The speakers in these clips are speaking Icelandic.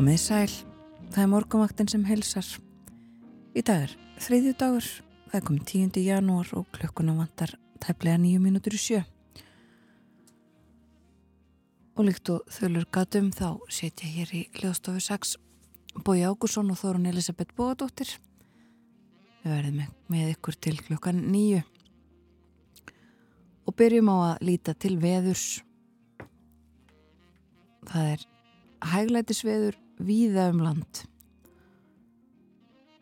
Komið sæl, það er morgumvaktin sem helsar. Í dag er þriðju dagur, það er komið 10. janúar og klukkuna vantar tæplega nýju mínútur í sjö. Og líkt og þölur gatum þá setja hér í hljóðstofu 6 Bói Ágúrsson og Þórun Elisabeth Bóadóttir. Við verðum með, ykkur til klukkan nýju. Og byrjum á að líta til veðurs. Það er hæglætisveður víða um land.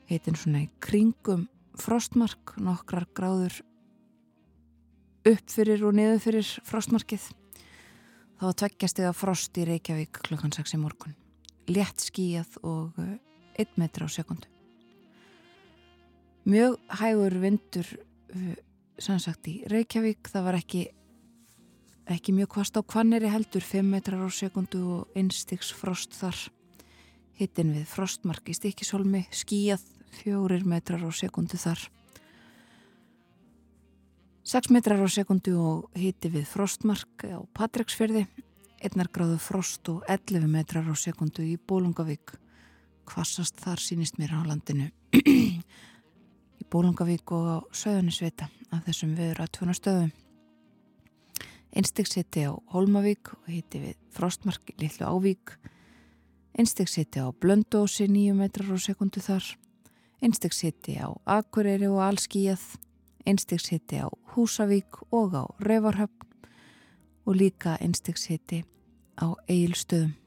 Heitin svona í kringum frostmark nokkrar gráður upp fyrir og niður fyrir frostmarkið. Þá tveggjast eða frost í Reykjavík klukkan 6 í morgun. Létt skíjað og 1 eh, metr á sekundu mjög hægur vindur eh, sannsagt í Reykjavík. Það var ekki ekki mjög kvast á kvanneri heldur 5 metrar á sekundu og einstiks frost þar hittin við frostmark í stikisholmi skíjað 4 metrar á sekundu þar. 6 metrar á sekundu og hitti við frostmark á Patræksferði 1 gráðu frost og 11 metrar á sekundu í Bólungavík kvassast þar sínist mér á landinu. Í Bólungavík og á Söðunisvita af þessum viður að tvuna stöðum Einstegsiti á Holmavík og hitti við Frostmark í Lillu Ávík. Einstegsiti á Blöndósi 9 metrar á sekundu þar. Einstegsiti á Akureyri og Allskíjað. Einstegsiti á Húsavík og á Revarhöfn og líka einstegsiti á Egilstöðum.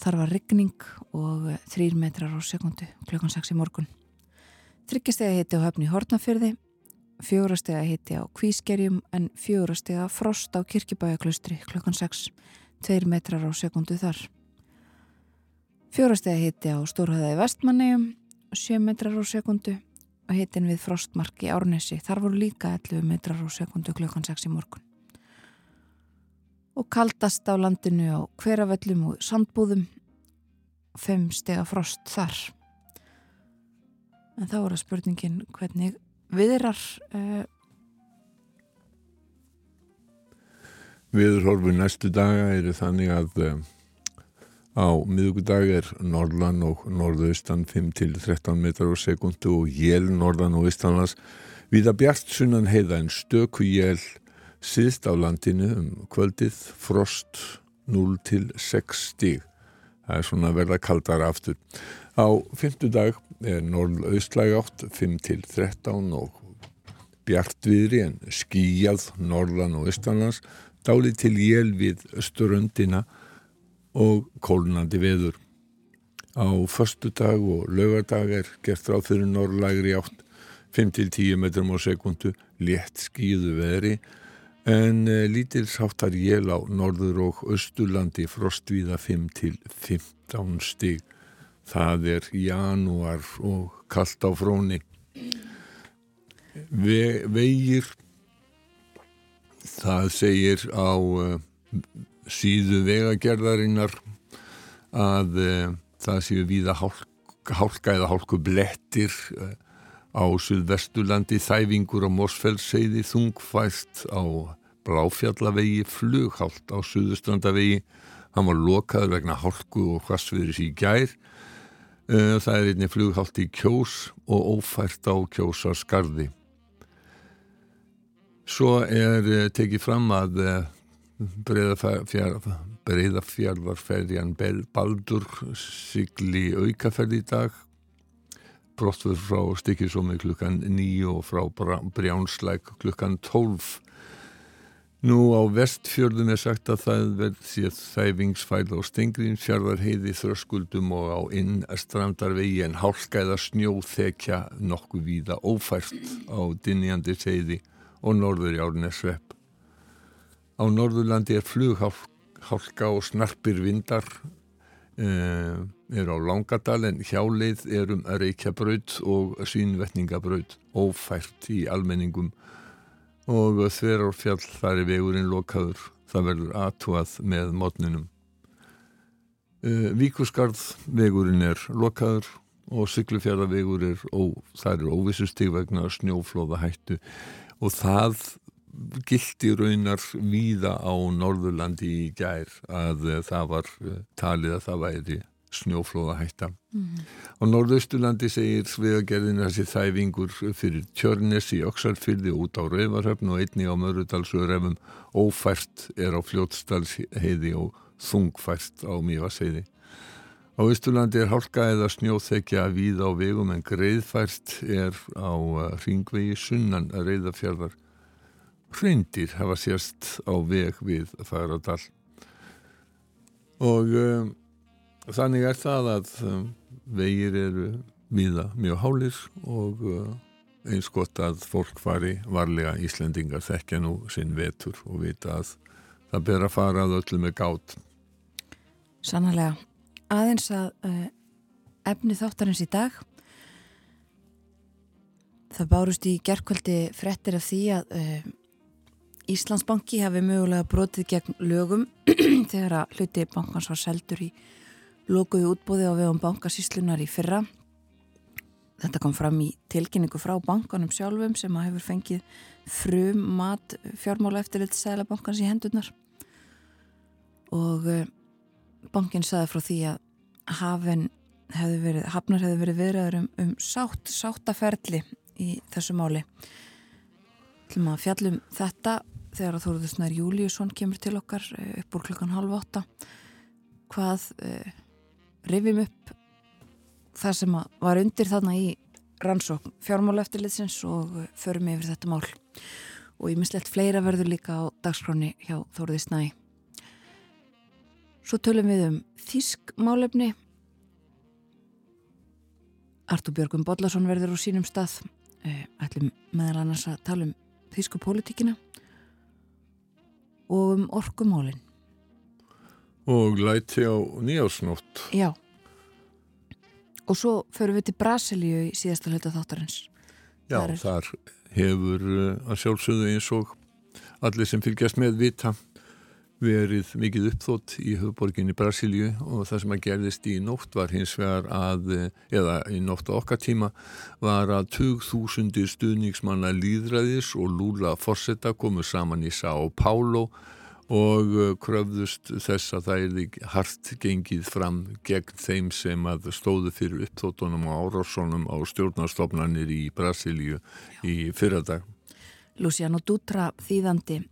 Þar var ryggning og 3 metrar á sekundu klukkan 6 í morgun. Þryggjastega hitti á höfni Hortnafjörði fjórastega hitti á Kvískerjum en fjórastega frost á Kirkibæjaklaustri klukkan 6, 2 metrar á sekundu þar. Fjórastega hitti á Stórhæðaði Vestmannegjum, 7 metrar á sekundu og hittin við frostmark í Árnesi, þar voru líka 11 metrar á sekundu klukkan 6 í morgun. Og kaldast á landinu á hverjaföllum og sandbúðum, 5 stega frost þar. En þá að spurningin hvernig viðrar uh, Viðurhorfur næstu daga eru þannig að uh, á miðugudag er norðlan og norðaustan 5-13 metrar á sekundu og jél norðan og austanlas viða bjart sunnan heiða en stöku jél síðst á landinu um kvöldið frost 0-6 stíg það er svona verða kaldar aftur. Á fymtudag er norðaustlæg átt 5-13 og bjartviðri en skíjað norðan og austanlands dálið til jél við östuröndina og kólnandi veður. Á förstu dag og lögardag er gert ráð fyrir norðlægri átt 5-10 metrum á sekundu létt skíðu veðri en e, lítil sáttar jél á norður og östurlandi frostvíða 5-15 stig það er janúar og kallt á fróni Ve vegir það segir á uh, síðu vegagerðarinnar að uh, það séu víða hálka, hálka eða hálku blettir uh, á Suðvestulandi þæfingur á Morsfellsseiði þungfæst á Bláfjallavegi flughált á Suðustrandavegi hann var lokaður vegna hálku og hvastviðris í gær. Eh, það er einni flughátt í kjós og ófært á kjósa skarði. Svo er eh, tekið fram að eh, breyðafjörðarferjan Baldur sigli aukaferð í dag. Brottfur frá Stikisómi klukkan 9 og frá Brjánslæk klukkan 12 Nú á vestfjörðum er sagt að það verð sér þæfingsfæl á Stengriðsfjörðar heiði þröskuldum og á innstrandarvegi en hálskæða snjóþekja nokkuð víða ófært á Dinjandi seiði og norður í Árnesvepp. Á Norðurlandi er flughálka og snarpir vindar eh, er á Langadal en hjáleið er um Reykjabraut og Svínvetningabraut ófært í almenningum. Og þverjárfjall þar er vegurinn lokaður. Það verður aðtúað með mótninum uh, Víkusgarð vegurinn er lokaður og syklufjörðavegur er ó, það er óvissustig vegna snjóflóða hættu og það gildi raunar víða á Norðurlandi í gær að uh, það var uh, talið að það væri snjóflóða hætta. Mm. Á norðausturlandi segir Svegagerðin þessi þæfingur fyrir Tjörnes í Öksarfyrði út á Rauvarhöfn og einni á Mörudalsöðurefum ófært er á Fljótsdalsheiði og þungfært á Mívaseiði. Á Ísturlandi er hálka eða snjóþekja víð á vegum en greiðfært er á ringvegi sunnan að reyðafjörðar. Hreindir hafa sérst á veg við Færadal. Og um, Þannig er það að um, vegir eru viða mjög hálir og uh, eins gott að fólk fari varlega Íslendingar þekkja nú sinn vetur og vita að það ber að fara að öllu með gátt. Sannlega. Aðeins að uh, efni þáttarins í dag það bárust í gerðkvöldi frettir af því að uh, Íslandsbanki hafi mögulega brotið gegn lögum þegar að hluti bankans var seldur í lokuði útbúði á vegum bankasíslunar í fyrra. Þetta kom fram í tilkynningu frá bankanum sjálfum sem að hefur fengið frum mat fjármála eftirlit sælabankans í hendurnar og eh, bankin saði frá því að hafn hefði verið, hafnar hefði verið viðræður um, um sátt, sáttaferli í þessu máli. Til maður fjallum þetta þegar að Þóruðusnar Júliusson kemur til okkar eh, upp úr klukkan halv åtta hvað eh, rifjum upp það sem var undir þarna í rannsókn fjármála eftirlitsins og förum yfir þetta mál. Og ég mislegt fleira verður líka á dagskráni hjá Þóruði Snæ Svo tölum við um Þísk málefni Artur Björgum Bodlason verður á sínum stað eh, ætlum meðal annars að tala um Þísku pólitíkina og um orkumálinn Og læti á nýjársnótt. Já. Og svo förum við til Brasilíu í síðasta hluta þáttarins. Já, þar, er... þar hefur uh, að sjálfsögðu eins og allir sem fylgjast með vita verið mikið uppþótt í höfuborginni Brasilíu og það sem að gerðist í nótt var hins vegar að, eða í nótt á okkar tíma, var að 2000 stuðningsmanna líðræðis og Lula Forsetta komu saman í São Paulo og uh, kröfðust þess að það er hart gengið fram gegn þeim sem að stóðu fyrir uppþóttunum og árásónum á stjórnarstofnanir í Brasilíu í fyrradag. Luciano Dutra þýðandi eh,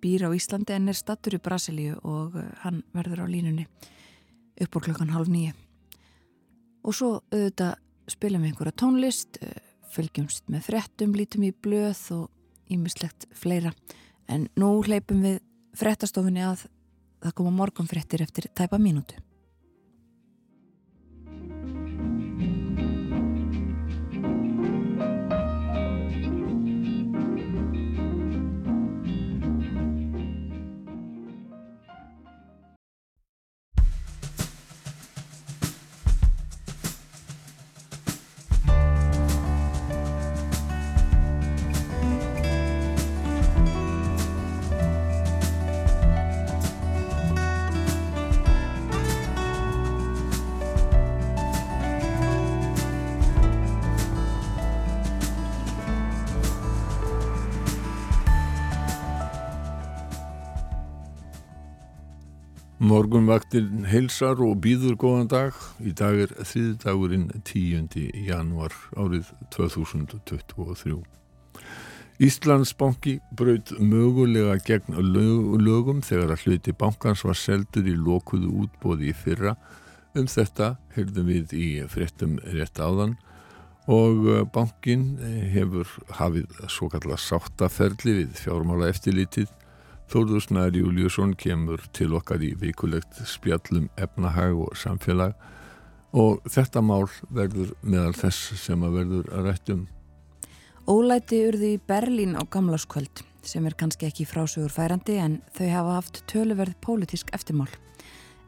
býr á Íslandi en er stattur í Brasilíu og eh, hann verður á línunni upp úr klokkan halv nýju. Og svo auðvitað spilum við einhverja tónlist, eh, fylgjumst með frettum, lítum í blöð og ímislegt fleira. En nú hleypum við frettastofunni að það koma morgun frettir eftir tæpa mínútu. Morgunvaktin heilsar og býður góðan dag. Í dag er þriðdagurinn 10. januar árið 2023. Íslandsbanki braut mögulega gegn lögum þegar að hluti bankans var seldur í lokuðu útbóði í fyrra. Um þetta heyrðum við í fréttum rétt áðan og bankin hefur hafið svo kallar sáttaferli við fjármála eftirlitið Þórður Snæri Júliusson kemur til okkar í vikulegt spjallum efnahag og samfélag og þetta mál verður meðal þess sem að verður að rættum. Ólæti urði í Berlín á gamláskvöld sem er kannski ekki frásögur færandi en þau hafa haft töluverð pólitísk eftirmál.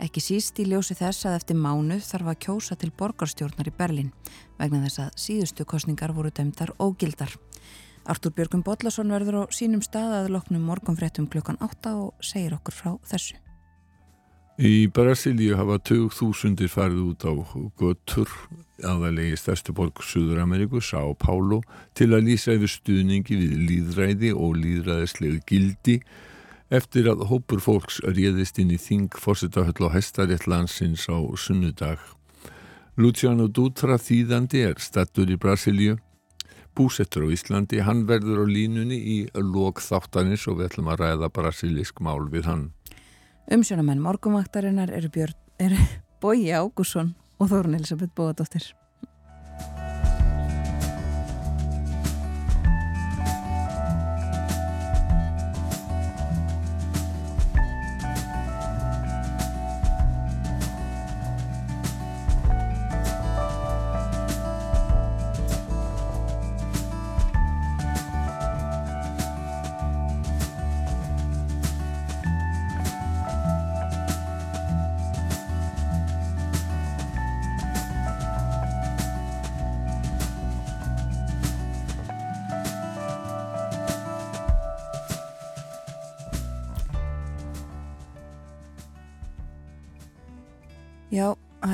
Ekki síst í ljósi þess að eftir mánuð þarf að kjósa til borgarstjórnar í Berlín vegna þess að síðustu kostningar voru dæmdar ógildar. Artur Björgum Bodlason verður á sínum stað að loknum morgunfréttum klukkan 8 og segir okkur frá þessu. Í Brasilíu hafa 20.000 farið út á göttur aðalegi stærstu borg Suður Ameríku, Sá Pálo, til að lýsa yfir stuðningi við líðræði og líðræðislega gildi eftir að hópur fólks réðist inn í þing fórsetahöll og hestarétt landsins á sunnudag. Luciano Dutra þýðandi er stattur í Brasilíu búsettur á Íslandi, hann verður á línunni í lók þáttanis og við ætlum að ræða brasilísk mál við hann. Umsjónamenn morgumvaktarinnar eru, eru Bói Ágússon og Þórun Elisabeth Bóadóttir.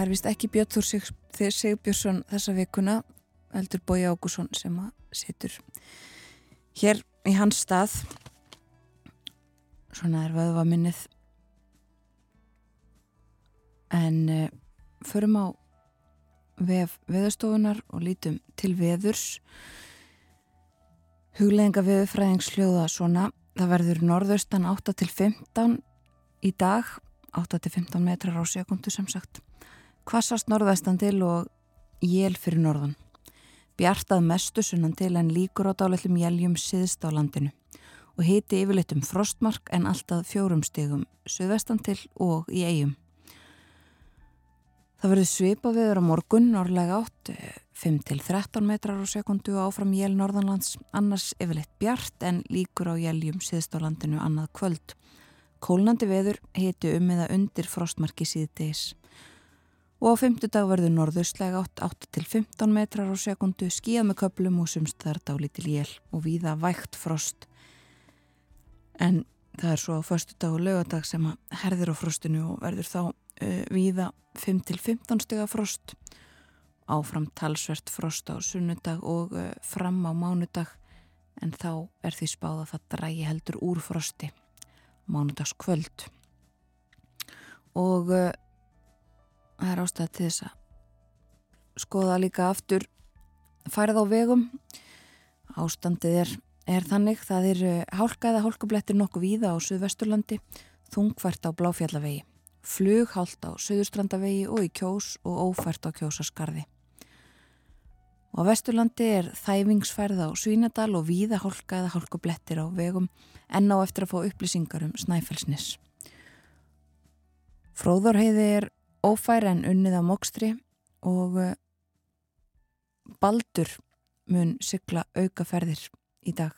Er vist ekki Björn Sig, Sigbjörnsson þessa vikuna, eldur Bói Ágússon sem að situr hér í hans stað. Svona er vöðva minnið. En uh, förum á vef veðurstofunar og lítum til veðurs. Hugleðinga veðurfræðingsljóða svona. Það verður norðaustan 8 til 15 í dag 8-15 metrar á sekundu sem sagt. Kvassast norðvestan til og jél fyrir norðan. Bjartað mestu sunnan til en líkur á dálellum jéljum siðst á landinu og hiti yfirleitt um frostmark en alltaf fjórum stegum suðvestan til og í eigum. Það verður svipa viður á morgun, norðlega átt, 5-13 metrar á sekundu áfram jél norðanlands, annars yfirleitt bjart en líkur á jéljum siðst á landinu annað kvöld. Kólnandi veður hiti um eða undir frostmarki síðdeis og á fymtudag verður norðaustlega 8-15 metrar á sekundu skíðað með köplum og sumstaðar dálítil jél og víða vægt frost. En það er svo á förstudag og lögadag sem að herðir á frostinu og verður þá uh, víða 5-15 stega frost. Áfram talsvert frost á sunnudag og uh, fram á mánudag en þá er því spáð að það drægi heldur úr frosti. Mánudagskvöld. Og uh, það er ástæða til þess að skoða líka aftur. Færð á vegum. Ástandið er, er þannig. Það er hálka eða hálkublettir nokkuð víða á Suðvesturlandi þungfært á Bláfjallavegi flughált á Suðurstrandavegi og í kjós og ófært á kjósaskarði og á Vesturlandi er þæfingsfærð á Svínadal og víða hálka eða hálkublettir á vegum en á eftir að fá upplýsingar um Snæfellsnis. Fróðorheiði er ófæri en unnið á mokstri og eh, Baldur mun sykla aukaferðir í dag.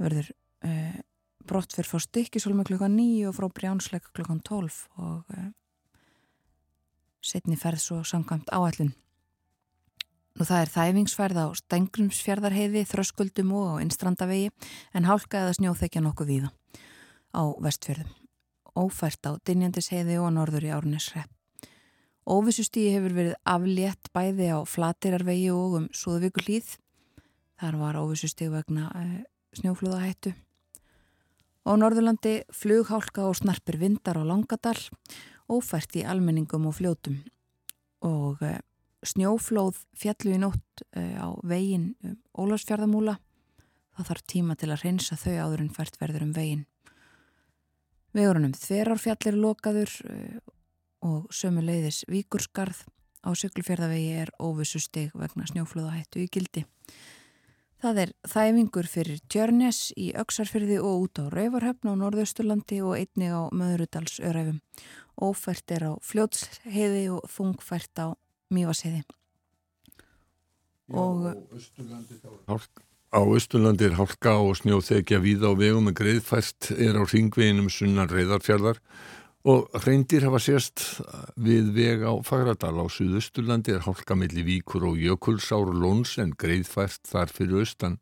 Verður uh, brott fyrir fór stykkisólma klukkan 9 og frá brjánsleika klukkan 12 og uh, setni ferð svo samkvæmt áallun. Nú það er þæfingsfærð á Stengrumsfjörðarheiði, Þröskuldum og á Innstrandavegi en hálka eða snjóþekja nokkuð víða á vestfjörðum. Ófært á Dinjandisheiði og norður í Árnesrepp. Óvissustíði hefur verið aflétt bæði á Flatirarvegi og um Súðvíkur hlýð. Þar var óvissustíð vegna uh, snjóflúðahættu. Á Norðurlandi flughálka og snarpir vindar á Langadal, ófært í almenningum og fljótum og uh, snjóflóð fjallu í nótt uh, á vegin um Ólarsfjörðamúla það þarf tíma til að reynsa þau áður en fært verður um vegin vegurunum þverárfjallir lokaður uh, og sömu leiðis víkurskarð á syklufjörðavegi er óvissu steg vegna snjóflóðahættu í gildi Það er þæfingur fyrir Tjörnes í Öksarfyrði og út á Rauvarhöfn á Norðausturlandi og einni á Möðurudalsöræfum. Ófært er á Fljótsheiði og þungfært á Mývasheiði. Og á Östurlandi er hálka og snjóþekja víða á vegum en greiðfært er á ringveginum sunnan reyðarfjallar og reyndir hafa sérst við veg á Fagradal. Á Suðusturlandi er hálka millir víkur og jökulsár lóns en greiðfært þar fyrir austan.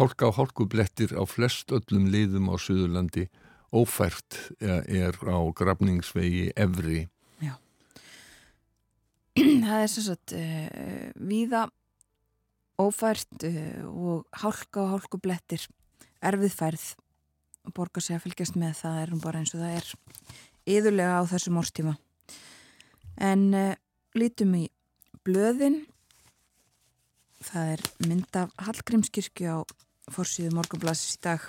Hálka og hálkublettir á flest öllum liðum á Suðurlandi. Ófært er á grafningsvegi Evri Já. Það er svo að uh, víða ófært uh, og hálka og hálkublettir erfið færð og borga sig að fylgjast með það er bara eins og það er yðurlega á þessum órstíma. En uh, lítum í blöðin. Það er mynd af Hallgrímskirkju á fórsíðu morgunblassis í dag.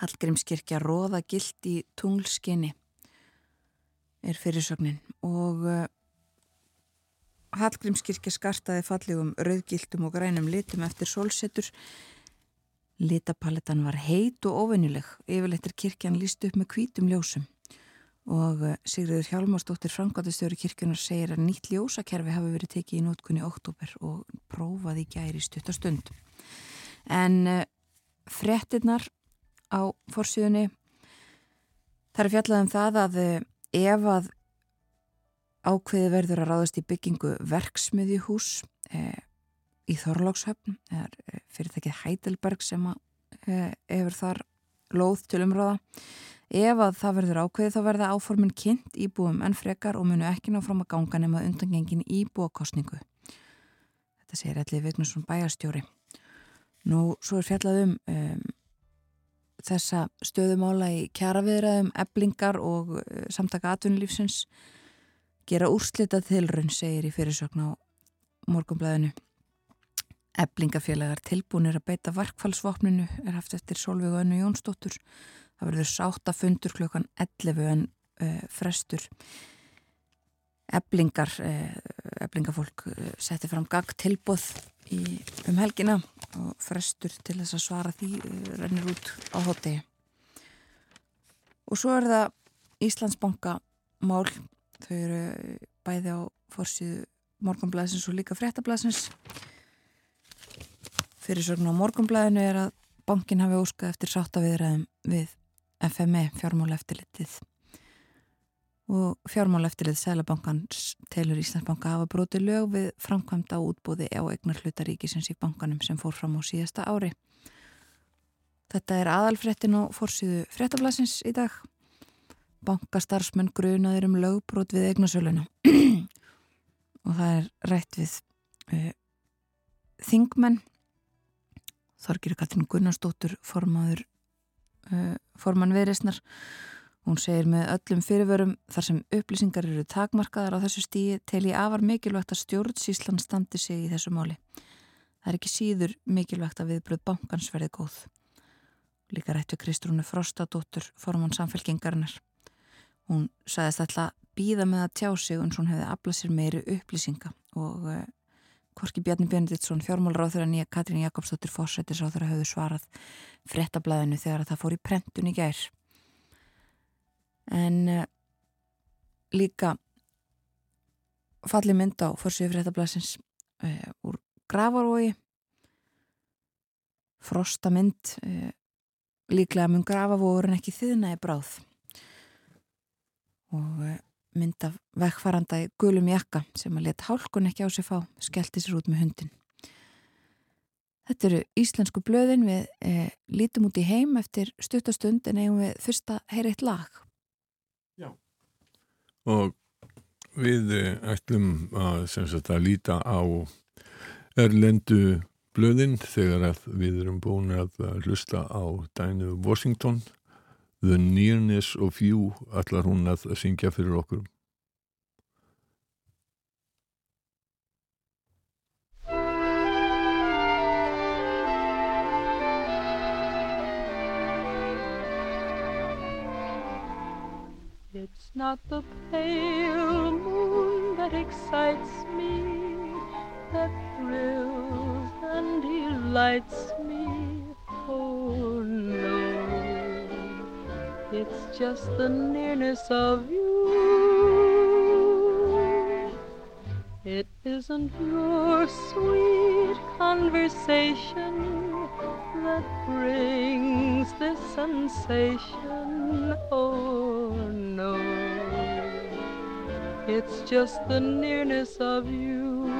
Hallgrímskirkja róða gilt í tunglskinni er fyrirsögnin og uh, Hallgrímskirkja skartaði fallegum rauðgiltum og grænum litum eftir sólsetur. Litapalettan var heit og ofinnileg yfirleitt er kirkjan líst upp með kvítum ljósum. Og eh, Sigriður Hjálmarsdóttir Frankátistjóri kirkjunar segir að nýtt ljósakerfi hafi verið tekið í nótkunni oktober og prófaði gæri stuttastund. En uh, frettinnar á fórsíðunni þar er fjallað um það að uh, ef að ákveði verður að ráðast í byggingu verksmiðjuhús uh, í Þorlókshöfn, það er fyrirtækið Heidelberg sem að, hefur þar lóð til umráða Ef að það verður ákveðið þá verða áformin kynnt íbúum en frekar og munu ekki ná fram að ganga nema undangengin íbúakostningu. Þetta segir allir Vignarsson bæjarstjóri. Nú, svo er fjallað um, um þessa stöðumála í kjaraviðraðum, eblingar og uh, samtaka atvinnulífsins gera úrslitað þilrun, segir í fyrirsögn á morgumblæðinu. Eblingafélagar tilbúinir að beita varkfallsvopninu er haft eftir Solveig og Önnu Jónsdóttur Það verður sáttafundur klukkan 11 en uh, frestur eblingar, uh, eblingafólk uh, setti fram gang tilbúð um helgina og frestur til þess að svara því rennir út á hótegi. Og svo er það Íslandsbanka mál, þau eru bæði á fórsíðu morgunblæðsins og líka fréttablæðsins. Fyrirsögn á morgunblæðinu er að bankin hafi óskað eftir sáttaviðræðum við FME fjármáleftilitið og fjármáleftilið Sælabankans telur Íslandsbanka hafa brotið lög við framkvæmda útbúði á egnar hlutaríkisins í bankanum sem fór fram á síðasta ári. Þetta er aðalfrettin og fórsýðu frettablasins í dag. Bankastarfsmenn grunaður um lögbrot við egnarsöluna og það er rætt við uh, þingmenn Þorgir Katrin Gunnarsdóttur formaður uh, formann viðreysnar. Hún segir með öllum fyrirvörum þar sem upplýsingar eru takmarkaðar á þessu stíi tel ég afar mikilvægt að stjórnsíslan standi sig í þessu máli. Það er ekki síður mikilvægt að viðbröð bankans verði góð. Líka rættu Kristrúnu Frostadóttur, formann samfélkingarinnar. Hún sagðist alltaf býða með að tjá sig og hún hefði aflað sér meiri upplýsinga og uh, Korki Bjarni Björnditsson, fjármálráður að nýja Katrín Jakobsdóttir fórsættisráður að hafðu svarað frettablaðinu þegar það fór í prentun í gær. En uh, líka falli mynd á fórsíðu frettablaðsins uh, úr grafarói, frosta mynd, líklega mun grafavóður en ekki þiðnaði bráð og mynd af vekkfaranda í gulum jakka sem að leta hálkun ekki á sig fá, skellti sér út með hundin. Þetta eru íslensku blöðin við e, lítum út í heim eftir stuttastund en eigum við fyrsta heyriðt lag. Já. Og við eh, ætlum að, sagt, að líta á erlendu blöðin þegar við erum búin að hlusta á Dænu Washington The Nearness of You allar hún að syngja fyrir okkur It's not the pale moon that excites me that thrills and delights lights me. It's just the nearness of you. It isn't your sweet conversation that brings this sensation. Oh no, it's just the nearness of you.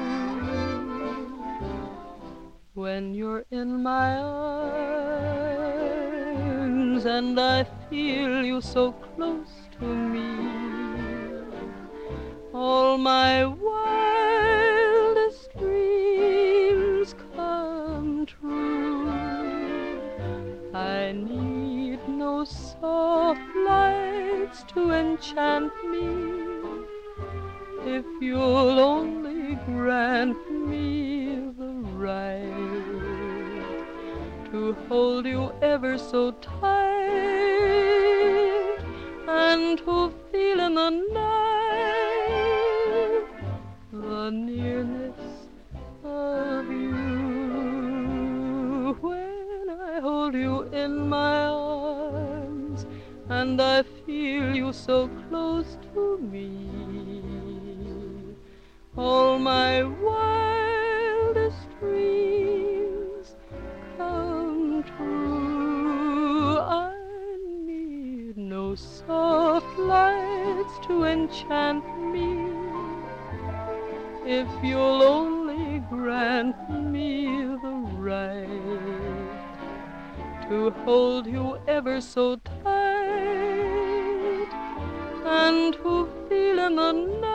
When you're in my arms and I feel you so close to me, all my wildest dreams come true. I need no soft lights to enchant me. If you'll only grant me the right to hold you ever so tight to feel in the night the nearness of you when I hold you in my arms and I feel you so close to me. All my to enchant me. If you'll only grant me the right to hold you ever so tight and to feel in the night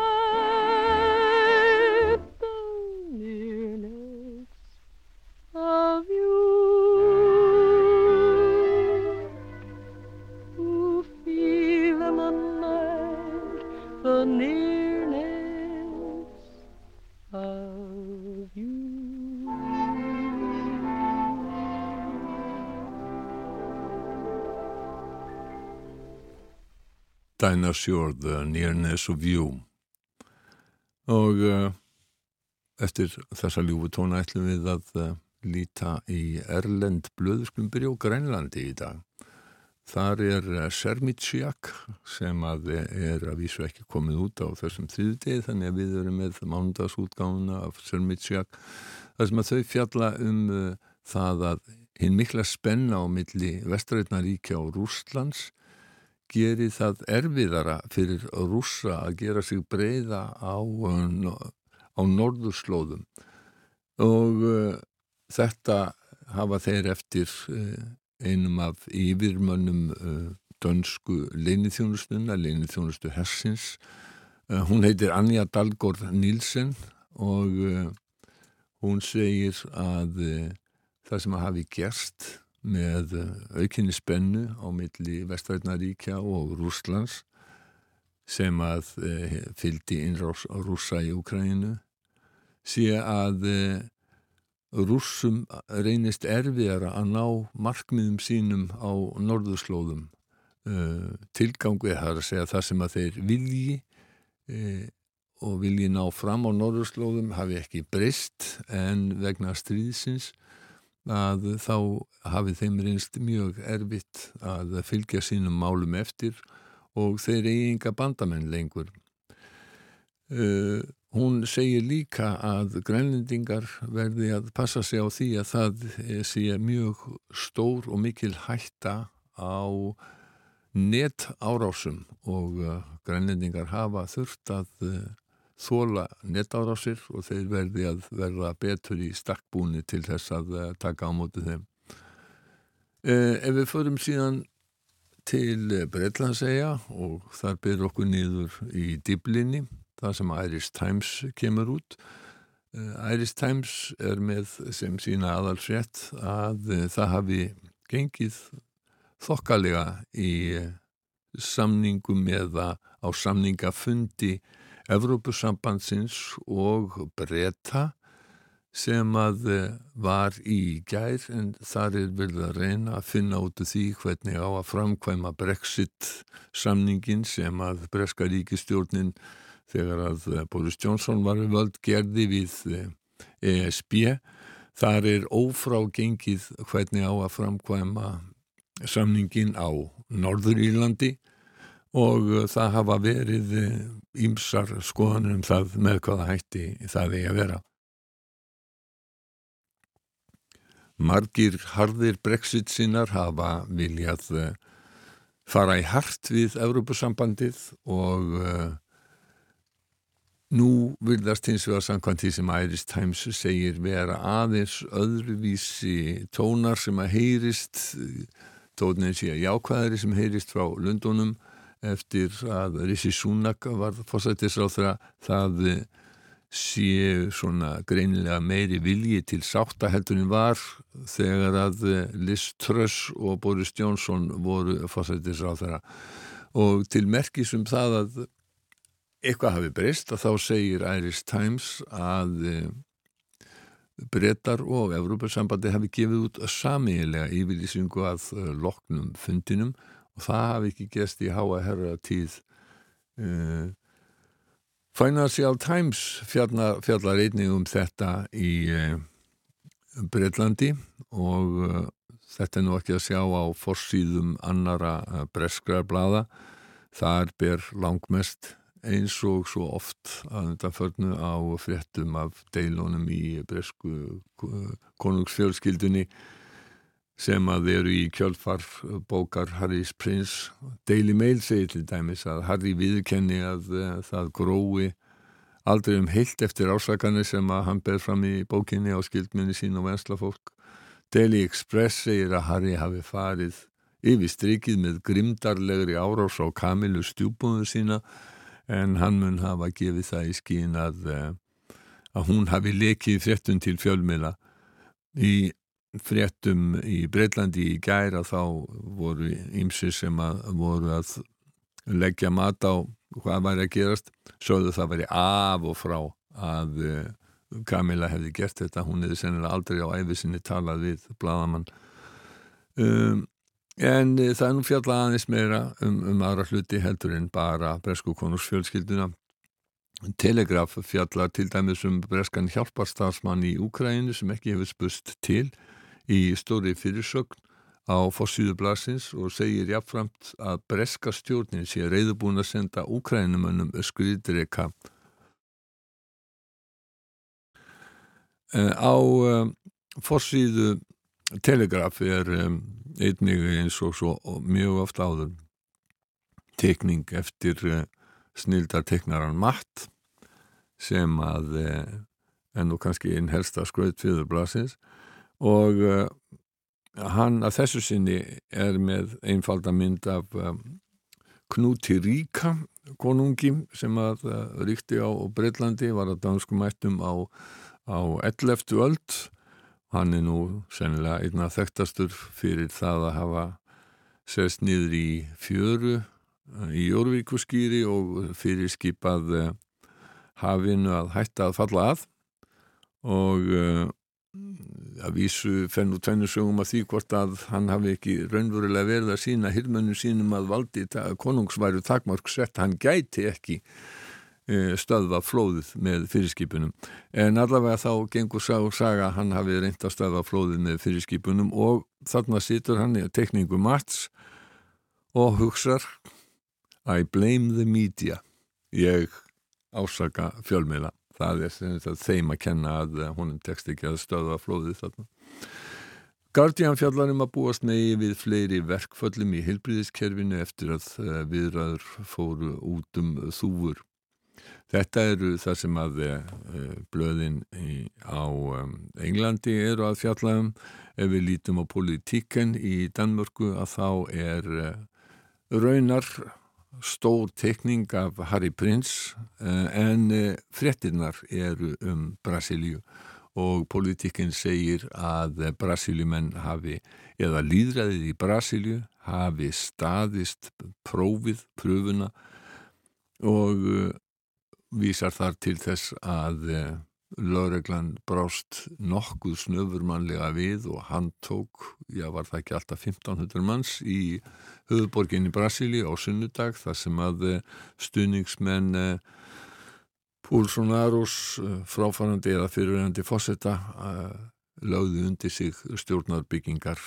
Dinah Shore, The Nearness of You og uh, eftir þessa ljúfu tóna ætlum við að uh, líta í Erlend blöðskumbri og Grænlandi í dag. Þar er uh, Sermitsjak sem að er að vísu ekki komið út á þessum þriðdegi þannig að við erum með mándagsútgáfuna af Sermitsjak þar sem að þau fjalla um uh, það að hinn mikla spenna á milli Vestrætnaríkja og Rústlands geri það erfiðara fyrir rússa að gera sig breyða á, á norðurslóðum og uh, þetta hafa þeir eftir uh, einum af yfirmönnum uh, dönsku leinithjónustuna, leinithjónustu Hersins. Hún heitir Anja Dalgård Nilsen og hún segir að það sem hafi gerst með aukinni spennu á milli Vestrætnaríkja og Rúslands sem að e, fylgdi innrás rúsa í Ukraínu sé að e, rússum reynist erfiðara að ná markmiðum sínum á norðurslóðum. E, tilgangið þar að segja það sem að þeir vilji og vilji ná fram á norðurslóðum hafi ekki breyst en vegna stríðsins að þá hafi þeim reynst mjög erfitt að fylgja sínum málum eftir og þeir eigi enga bandamenn lengur. Uh, hún segir líka að grænlendingar verði að passa sig á því að það sé mjög stór og mikil hætta á net árásum og uh, grænlendingar hafa þurft að uh, þóla netárásir og þeir verði að verða betur í stakkbúni til þess að uh, taka á móti þeim. Uh, ef við förum síðan til Breitlandsega og þar byrjur okkur niður í Diblinni, það sem Irish Times kemur út. Uh, Irish Times er með sem sína aðalsrétt að það hafi gengið þokkalega í samningum eða á samningafundi Evrópusambandsins og breyta sem að var í gær en þar er verið að reyna að finna út af því hvernig á að framkvæma Brexit samningin sem að Breska ríkistjórnin þegar að Boris Johnson var við völd gerði við ESB Þar er ófrágengið hvernig á að framkvæma samningin á Norður Írlandi og það hafa verið ímsar skoðanum það með hvaða hætti það eigi að vera. Margir harðir brexit sinnar hafa viljað uh, fara í hart við Evrópusambandið og uh, nú vilðast hins vegar samkvæmt því sem Iris Times segir vera aðeins öðruvísi tónar sem að heyrist tónin sé að jákvæðari sem heyrist frá Lundunum eftir að Rissi Súnak var fórsættisráð það sé svona greinilega meiri vilji til sáttaheldurinn var þegar að Liz Truss og Boris Johnson voru fórsættisráð þeirra og til merkisum það að eitthvað hafi breyst að þá segir Irish Times að eh, brettar og Evrópussambandi hafi gefið út samiðilega yfirlýsingu að eh, loknum fundinum og það hafi ekki gæst í háa herra tíð uh, Financial Times fjallar, fjallar einnig um þetta í uh, Breitlandi og uh, þetta er nú ekki að sjá á forsýðum annara uh, breskrar blada. Þar ber langmest eins og svo oft að þetta förnu á fréttum af deilunum í bresku konungsfjölskyldunni sem að eru í kjölfar bókar Harrys prins Daily Mail segir til dæmis að Harry viðkenni að uh, það grói aldrei um heilt eftir ásakanir sem að hann ber fram í bókinni á skildminni sín og vensla fólk Daily Express segir að Harry hafi farið yfir strikið með grimdarlegri árás á Kamilu stjúbúðu sína en hann mun hafa gefið það í skín að, uh, að hún hafi lekið fréttun til fjölmila í fréttum í Breitlandi í gæra þá voru ýmsir sem að voru að leggja mat á hvað væri að gerast sögðu það væri af og frá að eh, Kamila hefði gert þetta. Hún hefði sennilega aldrei á æfisinni talað við bladamann um, en e, það er nú fjalla aðeins meira um, um aðra hluti heldur en bara Bresku konurs fjölskylduna Telegraf fjallar til dæmis um Breskan hjálparstarsmann í Úkræinu sem ekki hefur spust til í stóri fyrirsögn á fossíðu blasins og segir jáfnframt að breska stjórnin sé reyðubúin að senda úkrænumönnum skriðdreika eh, á um, fossíðu telegraf er um, einnig eins og svo og mjög ofta áður tekning eftir snildarteknaran Matt sem að uh, en nú kannski einn helsta skröð fyrir blasins og uh, hann að þessu sinni er með einfalda mynd af um, Knúti Ríka konungi sem að uh, ríkti á Breitlandi var að danskumættum á, á 11. öld hann er nú sennilega einna þekktastur fyrir það að hafa sest niður í fjöru í Jórvíkuskýri og fyrir skipað hafinu að hætta að falla að og að vísu fenn og tvennu sögum að því hvort að hann hafi ekki raunverulega verið að sína hirmönnum sínum að valdi konungsværu takmark sett, hann gæti ekki e, stöðva flóðið með fyrirskipunum. En allavega þá gengur sá saga hann hafi reynd að stöðva flóðið með fyrirskipunum og þarna situr hann í tekningu Mats og hugsar I blame the media. Ég ásaka fjölmiðla það er þeim að kenna að honum tekst ekki að stöða flóðið þarna. Guardian fjallarum að búast megi við fleiri verkföllum í heilbríðiskerfinu eftir að eh, viðræður fóru út um þúfur. Þetta eru það sem að uh, blöðin á Englandi eru að fjallaðum. Ef við lítum á politíken í Danmörku að þá er raunar stór tekning af Harry Prince eh, en eh, frettinnar eru um Brasilíu og politikinn segir að Brasiljumenn hafi, eða líðræðið í Brasilju hafi staðist prófið, pröfuna og eh, vísar þar til þess að Lóreglan brást nokkuð snöfurmannlega við og hann tók, já var það ekki alltaf 1500 manns í höfuborginni Brasíli á sunnudag þar sem að eh, stuðningsmenn eh, Púlsson Arús eh, fráfærandi eða fyrirverandi fósetta lögði undir sig stjórnarbyggingar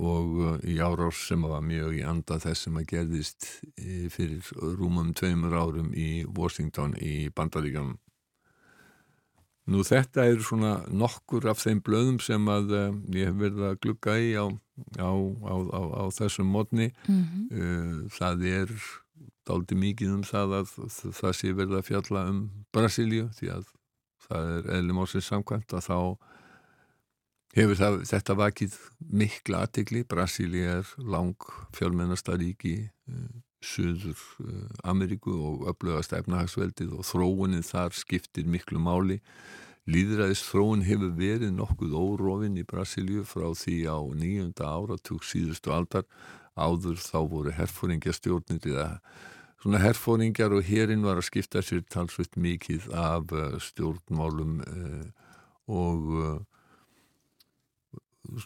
og í árás sem var mjög í anda þess sem að gerðist fyrir rúmum tveimur árum í Washington í Bandaríkanum. Nú þetta er svona nokkur af þeim blöðum sem að ég hef verið að glugga í á, á, á, á þessum mótni. Mm -hmm. Það er daldi mikið um það að það sé verið að fjalla um Brasilíu því að það er eðlum ásins samkvæmt að þá hefur það, þetta vakið mikla aðtegli. Brasíli er lang fjölmennasta ríki uh, Suður uh, Ameríku og öflögast efnahagsveldið og þróunin þar skiptir miklu máli. Líðræðis þróun hefur verið nokkuð órofinn í Brasíliu frá því á nýjunda áratug síðustu aldar. Áður þá voru herfóringjastjórnir eða svona herfóringjar og hérinn var að skipta sér talsveit mikið af uh, stjórnmálum og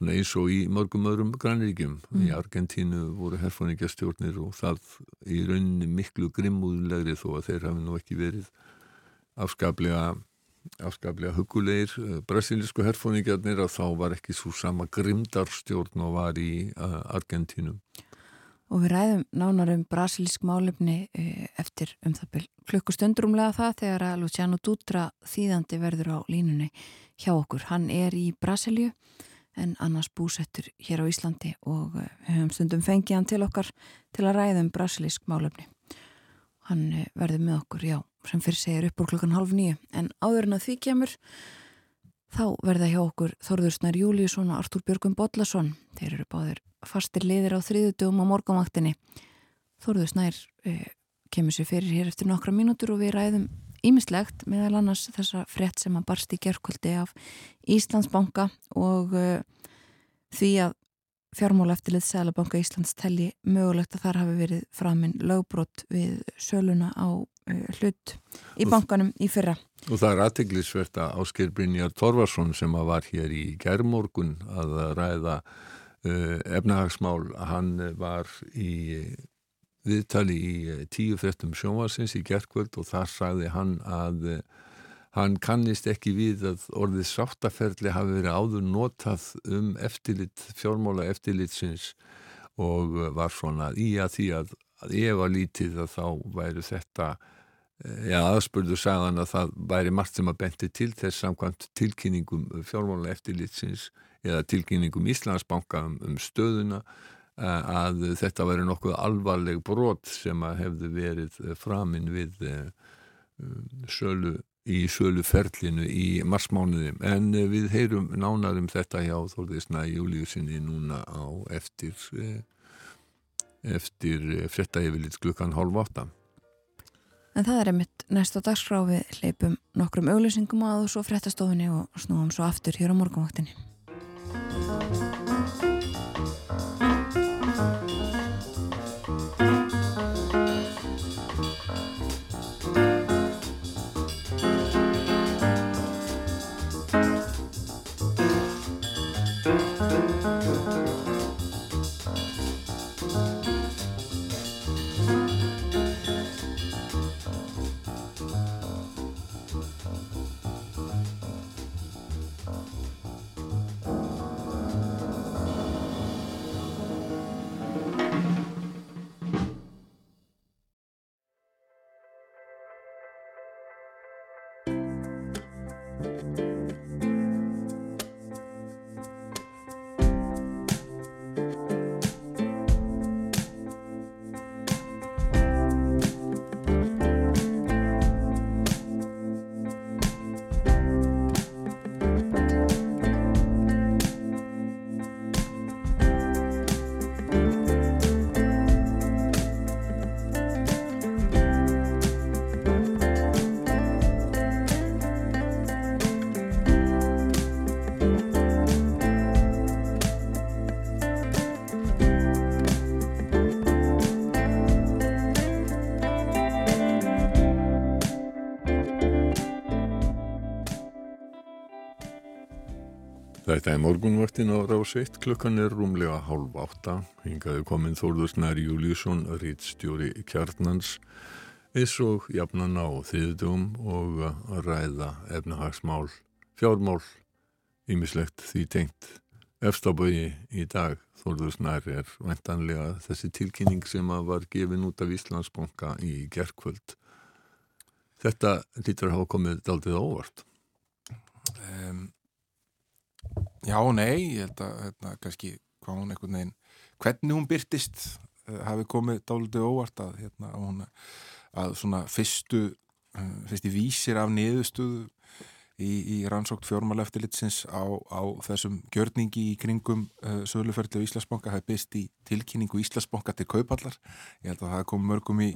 eins og í mörgum öðrum grannríkjum mm. í Argentínu voru herfóningjastjórnir og það í rauninni miklu grimmúðlegri þó að þeir hafi nú ekki verið afskaplega afskaplega hugulegir eh, brasilísku herfóningjarnir að þá var ekki svo sama grimdarstjórn og var í uh, Argentínu Og við ræðum nánar um brasilísk málefni uh, eftir um það byrj klukkustundrumlega það þegar að Luciano Dutra þýðandi verður á línunni hjá okkur. Hann er í Brasilíu en annars búsettur hér á Íslandi og eh, við höfum stundum fengið hann til okkar til að ræða um brasilísk málefni. Hann eh, verður með okkur, já, sem fyrir segir upp úr klokkan halv nýju, en áður en að því kemur þá verða hjá okkur Þorður Snær Júliusson og Artúr Björgum Bodlason. Þeir eru báðir fastir liðir á þriðutugum á morgamaktinni. Þorður Snær eh, kemur sér fyrir hér eftir nokkra mínútur og við ræðum Ímislegt meðal annars þessa frett sem að barst í gerðkvöldi af Íslandsbanka og uh, því að fjármála eftirlið Sælabanka Íslands telli mögulegt að þar hafi verið framinn lögbrott við söluna á uh, hlut í bankanum í fyrra. Og það er aðteglisvert að Ásker Brynjar Torvarsson sem að var hér í gerðmorgun að ræða uh, efnahagsmál, hann var í viðtali í eh, tíu frettum sjónvarsins í gerðkvöld og þar sagði hann að eh, hann kannist ekki við að orðið sáttaferðli hafi verið áður notað um eftirlit, fjármóla eftirlitsins og eh, var svona í að því að, að ef að lítið að þá væri þetta Já, aðspurðu sagðan að það væri margt sem að benti til þess samkvæmt tilkynningum fjármála eftirlitsins eða tilkynningum Íslandsbanka um, um stöðuna að þetta væri nokkuð alvarleg brot sem að hefðu verið framinn við eh, sölu í söluferlinu í marsmánuði. En við heyrum nánarum þetta hjá Þórðisna Júliusinni núna á eftir eh, eftir fretta yfirlit klukkan hálf átta. En það er einmitt næst á dagskrá. Við leipum nokkrum auglýsingum að og svo frettastofunni og snúum svo aftur hér á morgunvaktinni Þetta er morgunvaktin á rásveitt, klukkan er rúmlega hálf átta, hingaði komin Þórður Snæri Júliusson, rítstjóri kjarnans, eins og jafnan á þriðdum og að ræða efnahagsmál, fjármál ímislegt því tengt. Efstabögi í dag Þorður Snær er vendanlega þessi tilkynning sem var gefin út af Íslandsbanka í gerðkvöld Þetta lítur að hafa komið daldið óvart. Um, Já, nei ég held að hérna, kannski hvað hún einhvern veginn hvernig hún byrtist uh, hafi komið daldið óvart að, hérna, að, hún, að svona fyrstu uh, fyrsti vísir af niðurstuðu í, í rannsókt fjármáleftilitsins á, á þessum gjörningi í kringum uh, söluferðli á Íslandsbanka hafi byrst í tilkynningu Íslandsbanka til kaupallar ég held að það kom mörgum í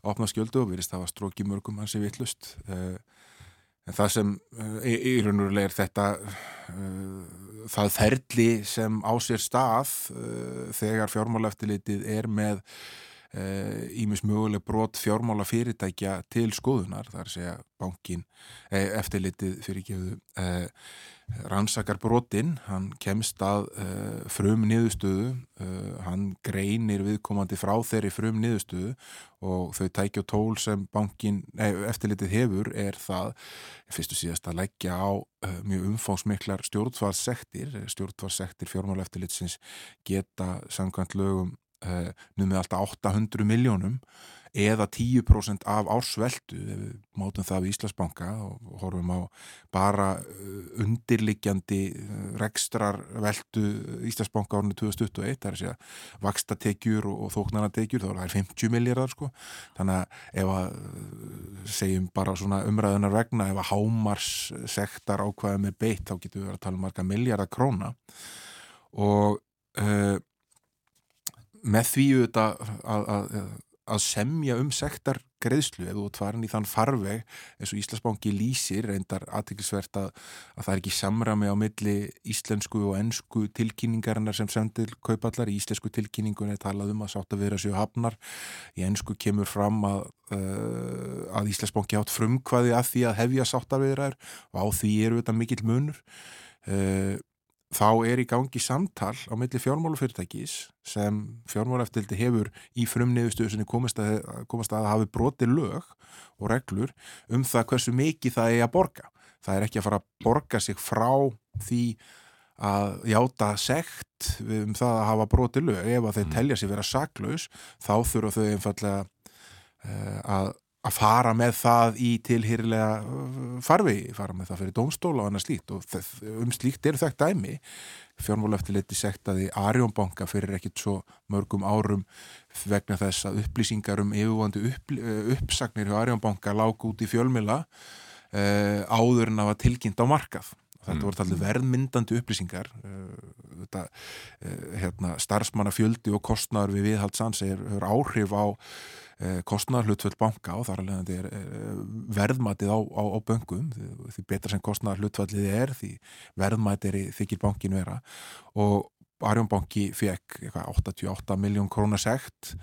opna skjöldu og verist það var stróki mörgum hansi vittlust uh, en það sem uh, í, í raunulega er þetta uh, það ferli sem á sér stað uh, þegar fjármáleftilitið er með ímis möguleg brot fjármála fyrirtækja til skoðunar, þar sé að bankin eftirlitið fyrir gefðu rannsakar brotinn, hann kemst að uh, frum niðurstöðu, uh, hann greinir viðkomandi frá þeirri frum niðurstöðu og þau tækja tól sem bankin, nei, eftirlitið hefur er það, fyrstu síðast að leggja á uh, mjög umfángsmiklar stjórnfarssektir, stjórnfarssektir fjármála eftirlitsins geta samkvæmt lögum numið alltaf 800 miljónum eða 10% af ársveldu ef við mátum það við Íslandsbanka og horfum á bara uh, undirliggjandi uh, rekstrarveldu Íslandsbanka árinu 2021, það er að segja vakstatekjur og þóknarnatekjur, þá er það 50 miljardar sko, þannig að ef að uh, segjum bara svona umræðunar vegna, ef að hámars sektar ákvæða með beitt, þá getur við að tala um marga miljardar króna. Og uh, með því auðvitað að, að, að að semja um sektar greiðslu ef þú tvarin í þann farveg eins og Íslandsbánki lýsir reyndar aðtækilsvert að, að það er ekki samrami á milli íslensku og ennsku tilkynningarinnar sem sendir kaupallar í íslensku tilkynningun er talað um að sátt að vera sér hafnar. Í ennsku kemur fram að, uh, að Íslandsbánki átt frumkvaði að því að hefja sáttaviðrar og á því eru þetta mikill munur. Uh, þá er í gangi samtal á milli fjármálufyrirtækis sem fjármálufyrirtæki hefur í frumniðustuðu sem komast að, komast að hafi broti lög og reglur um það hversu mikið það er að borga. Það er ekki að fara að borga sig frá því að játa sekt um það að hafa broti lög. Ef að þeir mm. telja sig vera saklaus þá þurfa þau einfallega uh, að að fara með það í tilhýrlega uh, farvegi, fara með það fyrir domstóla og annað slíkt. Og um slíkt er þekkt dæmi. Fjármáleftiliti sektaði Arjónbanka fyrir ekkit svo mörgum árum vegna þess að upplýsingar um yfirvondu upp, uh, uppsagnir hjá Arjónbanka lág út í fjölmila uh, áður en að var tilkynnt á markað. Þetta mm. voru allir verðmyndandi upplýsingar. Uh, þetta, hérna, starfsmannafjöldi og kostnar við viðhaldsans er áhrif á Eh, kostnarhlutföll banka og þar alveg er verðmætið á, á, á böngum því betra sem kostnarhlutfallið er því verðmætið er þykir bankin vera og Arjónbanki fekk 88 miljón krónasegt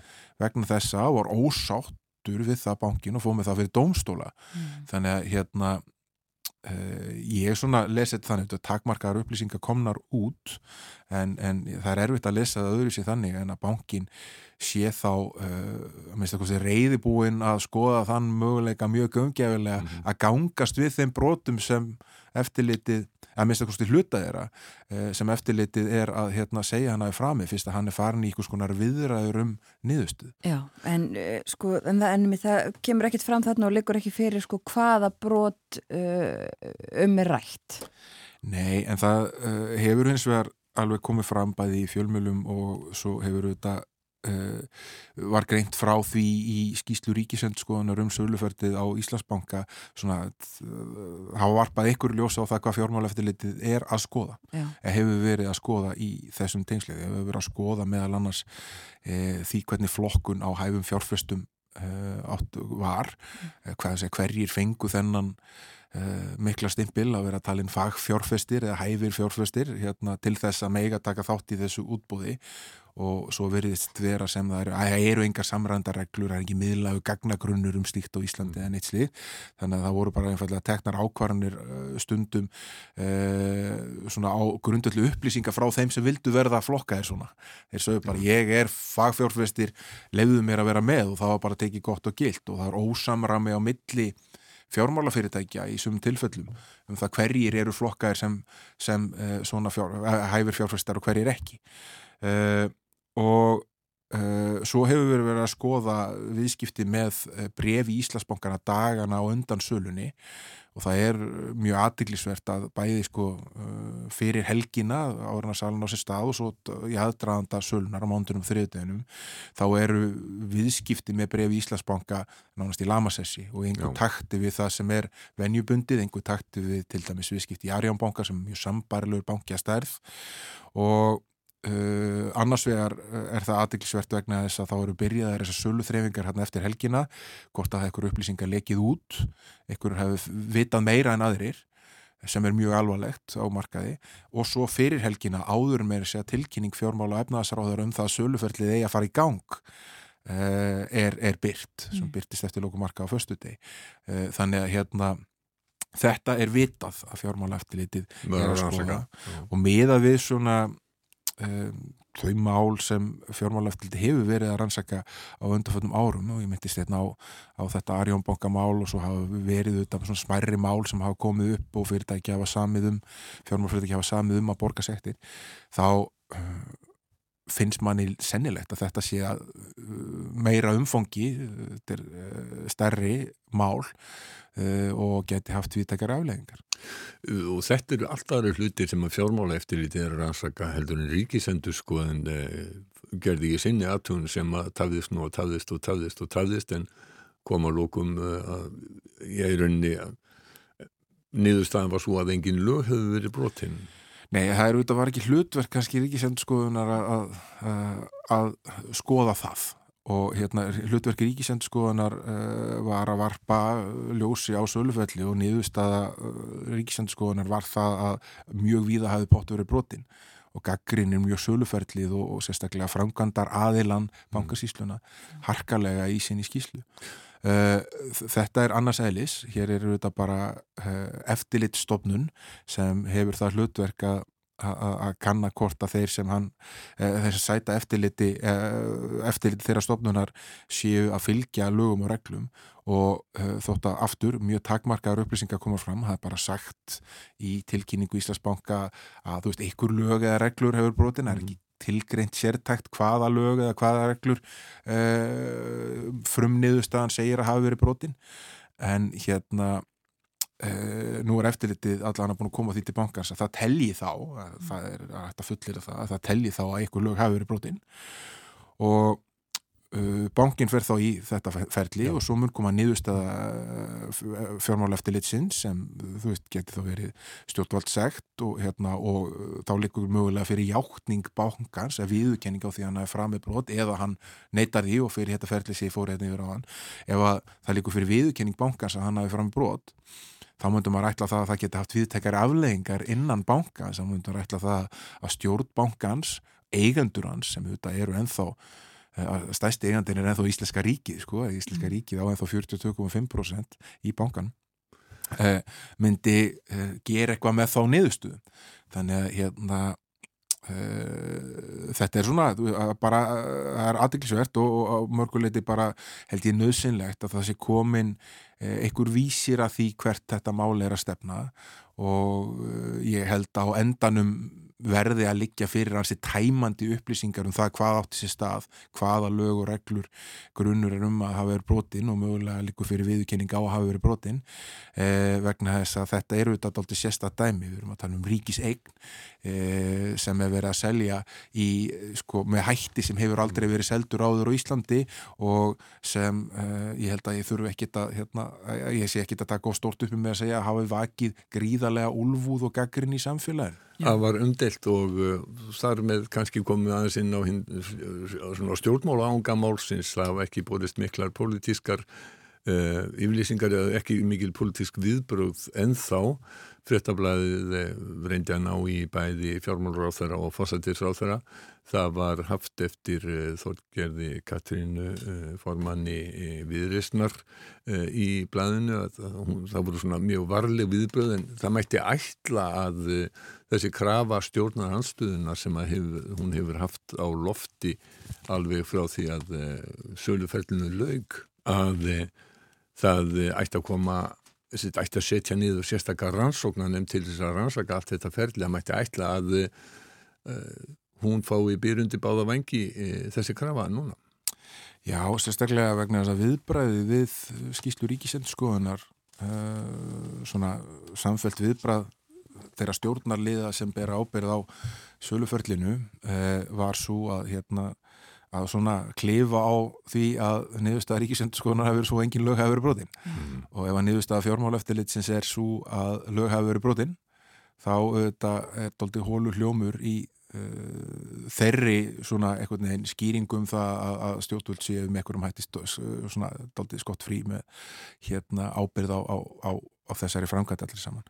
vegna þessa og var ósáttur við það bankin og fóð með það fyrir dómstóla mm. þannig að hérna Uh, ég svona lesið þannig að takmarkaðar upplýsingar komnar út en, en það er erfitt að lesa það öðru sér þannig en að bankin sé þá uh, reyðibúin að skoða þann möguleika mjög gömgefilega mm -hmm. að gangast við þeim brotum sem eftirlitið, að minnst að kosti hluta þeirra uh, sem eftirlitið er að hérna, segja hann aðeins frami fyrst að hann er farin í einhvers konar viðræður um niðurstuð. Já, en uh, sko, en það, en það kemur ekkit fram þarna og liggur ekki fyrir sko hvaða brot uh, um er rætt? Nei, en það uh, hefur hins vegar alveg komið fram bæði í fjölmjölum og svo hefur þetta var greint frá því í skýslu ríkisendskoðunar um söluferðið á Íslandsbanka svona uh, hafa varpað ykkur ljósa á það hvað fjármáleftilitið er að skoða. Eða hefur verið að skoða í þessum tengslið, hefur verið að skoða meðal annars uh, því hvernig flokkun á hæfum fjárfestum átt var hvað sé hverjir fengu þennan mikla stimpil að vera að tala inn fagfjárfestir eða hæfir fjárfestir hérna, til þess að meiga taka þátt í þessu útbúði og svo veriðist vera sem það eru að það eru engar samrændarreglur, það er ekki miðlagu gagnagrunnur um slíkt á Íslandi en eitt slið þannig að það voru bara einfallega teknar ákvarðanir uh, stundum uh, svona á grundöldu upplýsinga frá þeim sem vildu verða að flokka þér svona. Þeir sögðu bara ég er fagfjórnvestir lefðu mér að vera með. Og það var bara tekið gott og gilt. Og það er ósamrami á milli fjármálafyrirtækja í sumum tilfellum um það hverjir eru flokkaðir sem, sem uh, svona fjár, hæfur fjárfæstar og hverjir ekki. Uh, og uh, svo hefur við verið að skoða viðskipti með brefi í Íslandsbankana dagana og undan sölunni og það er mjög aðdeglisvert að bæði sko uh, fyrir helgina áriðna salin á sér stað og svo í aðdraðanda sölunar á mándunum þriðdeginum þá eru viðskipti með brefi Íslandsbanka nánast í lamasessi og einhver Já. takti við það sem er venjubundið, einhver takti við til dæmis viðskipti í Arjánbanka sem er mjög sambarlegur bankja stærð og Uh, annars vegar uh, er það aðdeklisvert vegna þess að þá eru byrjaðar þessar sölu þreyfingar hérna eftir helgina hvort að eitthvað upplýsingar lekið út eitthvað hefur vitað meira en aðrir sem er mjög alvarlegt á markaði. Og svo fyrir helgina áður með þess að tilkynning fjármála efnaðsaráður um það að söluferlið eigi að fara í gang uh, er, er byrt sem mm. byrtist eftir lókumarka á föstu deg uh, þannig að hérna þetta er vitað að fjármála eftirlitið og miða við svona um, þau mál sem fjármálaftildi hefur verið að rannsaka á undarföldum árum. Og ég myndist hérna á, á þetta Arjónbankamál og svo hafa verið auðvitað svona smærri mál sem hafa komið upp og fyrirtæki hafa samið um fjármálafyrirtæki hafa samið um að borga sektir. Þá uh, finnst manni sennilegt að þetta sé að uh, meira umfangi þetta er uh, stærri mál. uh, og geti haft viðtækjar afleggingar. Og þetta eru alltaf hlutir sem að fjármála eftirlítið er að rannsaka heldur en ríkisendur sko en uh, gerði ekki sinni aðtun sem að tafðist og tafðist og tafðist og tafðist en koma lókum að ég er unni að niðurstaðan var svo að engin lög hefur verið brotinn. Nei, það er auðvitað var ekki hlutverk kannski ríkisendurskoðunar að, að, að skoða það og hérna hlutverki ríkisendurskoðunar uh, var að varpa ljósi á sölufelli og niðurstaða uh, ríkisendurskoðunar var það að mjög víða hafi potið verið brotin. Og gaggrinn er mjög söluferlið og, og sérstaklega framkvæmdar aðilan bankasísluna harkalega í sinni skíslu. Uh, þetta er annars eðlis, hér er þetta bara uh, eftirlitstofnun sem hefur það hlutverk að að kanna hvort að þeir sem hann e, þeir sem sæta eftirliti e, eftirliti þeirra stofnunar séu að fylgja lögum og reglum og e, þótt að aftur mjög takmarkaður upplýsingar komur fram, það er bara sagt í tilkynningu Íslandsbanka að þú veist, einhver lög eða reglur hefur brotin, það er ekki tilgreint sértækt hvaða lög eða hvaða reglur frumniðustadan segir að hafa verið brotin. En hérna Uh, nú er eftirlitið allan að búin að koma því til bankans að það telji þá að það er að fullir það að það telji þá að einhver lög hafi verið brotinn og uh, bankin fer þá í þetta ferli Já. og svo mun koma nýðustada uh, fjármála eftirlitsinn sem þú veist geti þá verið stjórnvald segt og, hérna, og þá likur mögulega fyrir hjáttning bankans að viðkenning á því að hann er fram með brot eða hann neytar því og fyrir þetta ferli sé fór hérna yfir á hann ef það likur fyrir viðkenning bankans að hann hafi fram með brot þá myndum maður ætla það að það geti haft viðtekari afleggingar innan banka, þá myndum maður ætla það að stjórn bankans, eigendur hans sem auðvitað eru enþá eh, stæsti eigandin er enþá Íslenska ríkið sko, Íslenska mm. ríkið á enþá 42,5% í bankan eh, myndi eh, gera eitthvað með þá niðurstuðum þannig að hérna þetta er svona bara, það er aðdeklisvert og, og mörguleiti bara held ég nöðsynlegt að það sé komin Eh, einhver vísir að því hvert þetta mál er að stefna og eh, ég held á endanum verði að liggja fyrir hansi tæmandi upplýsingar um það hvað átti sér stað, hvaða lög og reglur grunnur er um að hafa verið brotin og mögulega líkur fyrir viðkenning á að hafa verið brotin eh, vegna þess að þetta eru þetta alltaf sérsta dæmi, við erum að tala um ríkiseign eh, sem er verið að selja í, sko, með hætti sem hefur aldrei verið seldur áður á Íslandi og sem eh, ég held að ég þurfu ekkit að hérna, ég sé ekkit að taka stórt uppi með að segja að hafa vakið gríðarlega úlvúð og gaggrinn í samfélagin Það var umdelt og uh, þar með kannski komið aðeins inn á, á stjórnmála ánga málsins, það var ekki búist miklar politískar uh, yfirlýsingar eða ekki mikil politísk viðbröð en þá fréttablaðið reyndi að ná í bæði fjármálráþara og fósættisráþara það var haft eftir uh, þorgerði Katrínu uh, formanni viðrisnar uh, í blæðinu það voru svona mjög varleg viðbröð en það mætti ætla að þessi krafa stjórnar anstöðuna sem hef, hún hefur haft á lofti alveg frá því að söluferlinu lög að það ætti að koma þessi ætti að setja niður sérstakar rannsóknarnum til þess að rannsaka allt þetta ferli. Að mætti ætla að uh, hún fái byrjundi báða vengi uh, þessi krafa núna. Já, sérstaklega vegna þess að viðbræði við skýslu ríkisendskoðunar uh, svona samfelt viðbræð þeirra stjórnarliða sem ber ábyrð á söluförlinu var svo að hérna að svona klifa á því að niðurstaða ríkisendurskoðunar hefur svo engin lög hefur verið brotin mm. og ef að niðurstaða fjármáleftilitsins er svo að lög hefur verið brotin þá þetta er doldið hólur hljómur í uh, þeirri svona einhvern veginn skýringum það að, stjórnvöld séu með einhverjum hætti svona doldið skott frí með hérna ábyrð á, á, á á þessari framkvæmt allir saman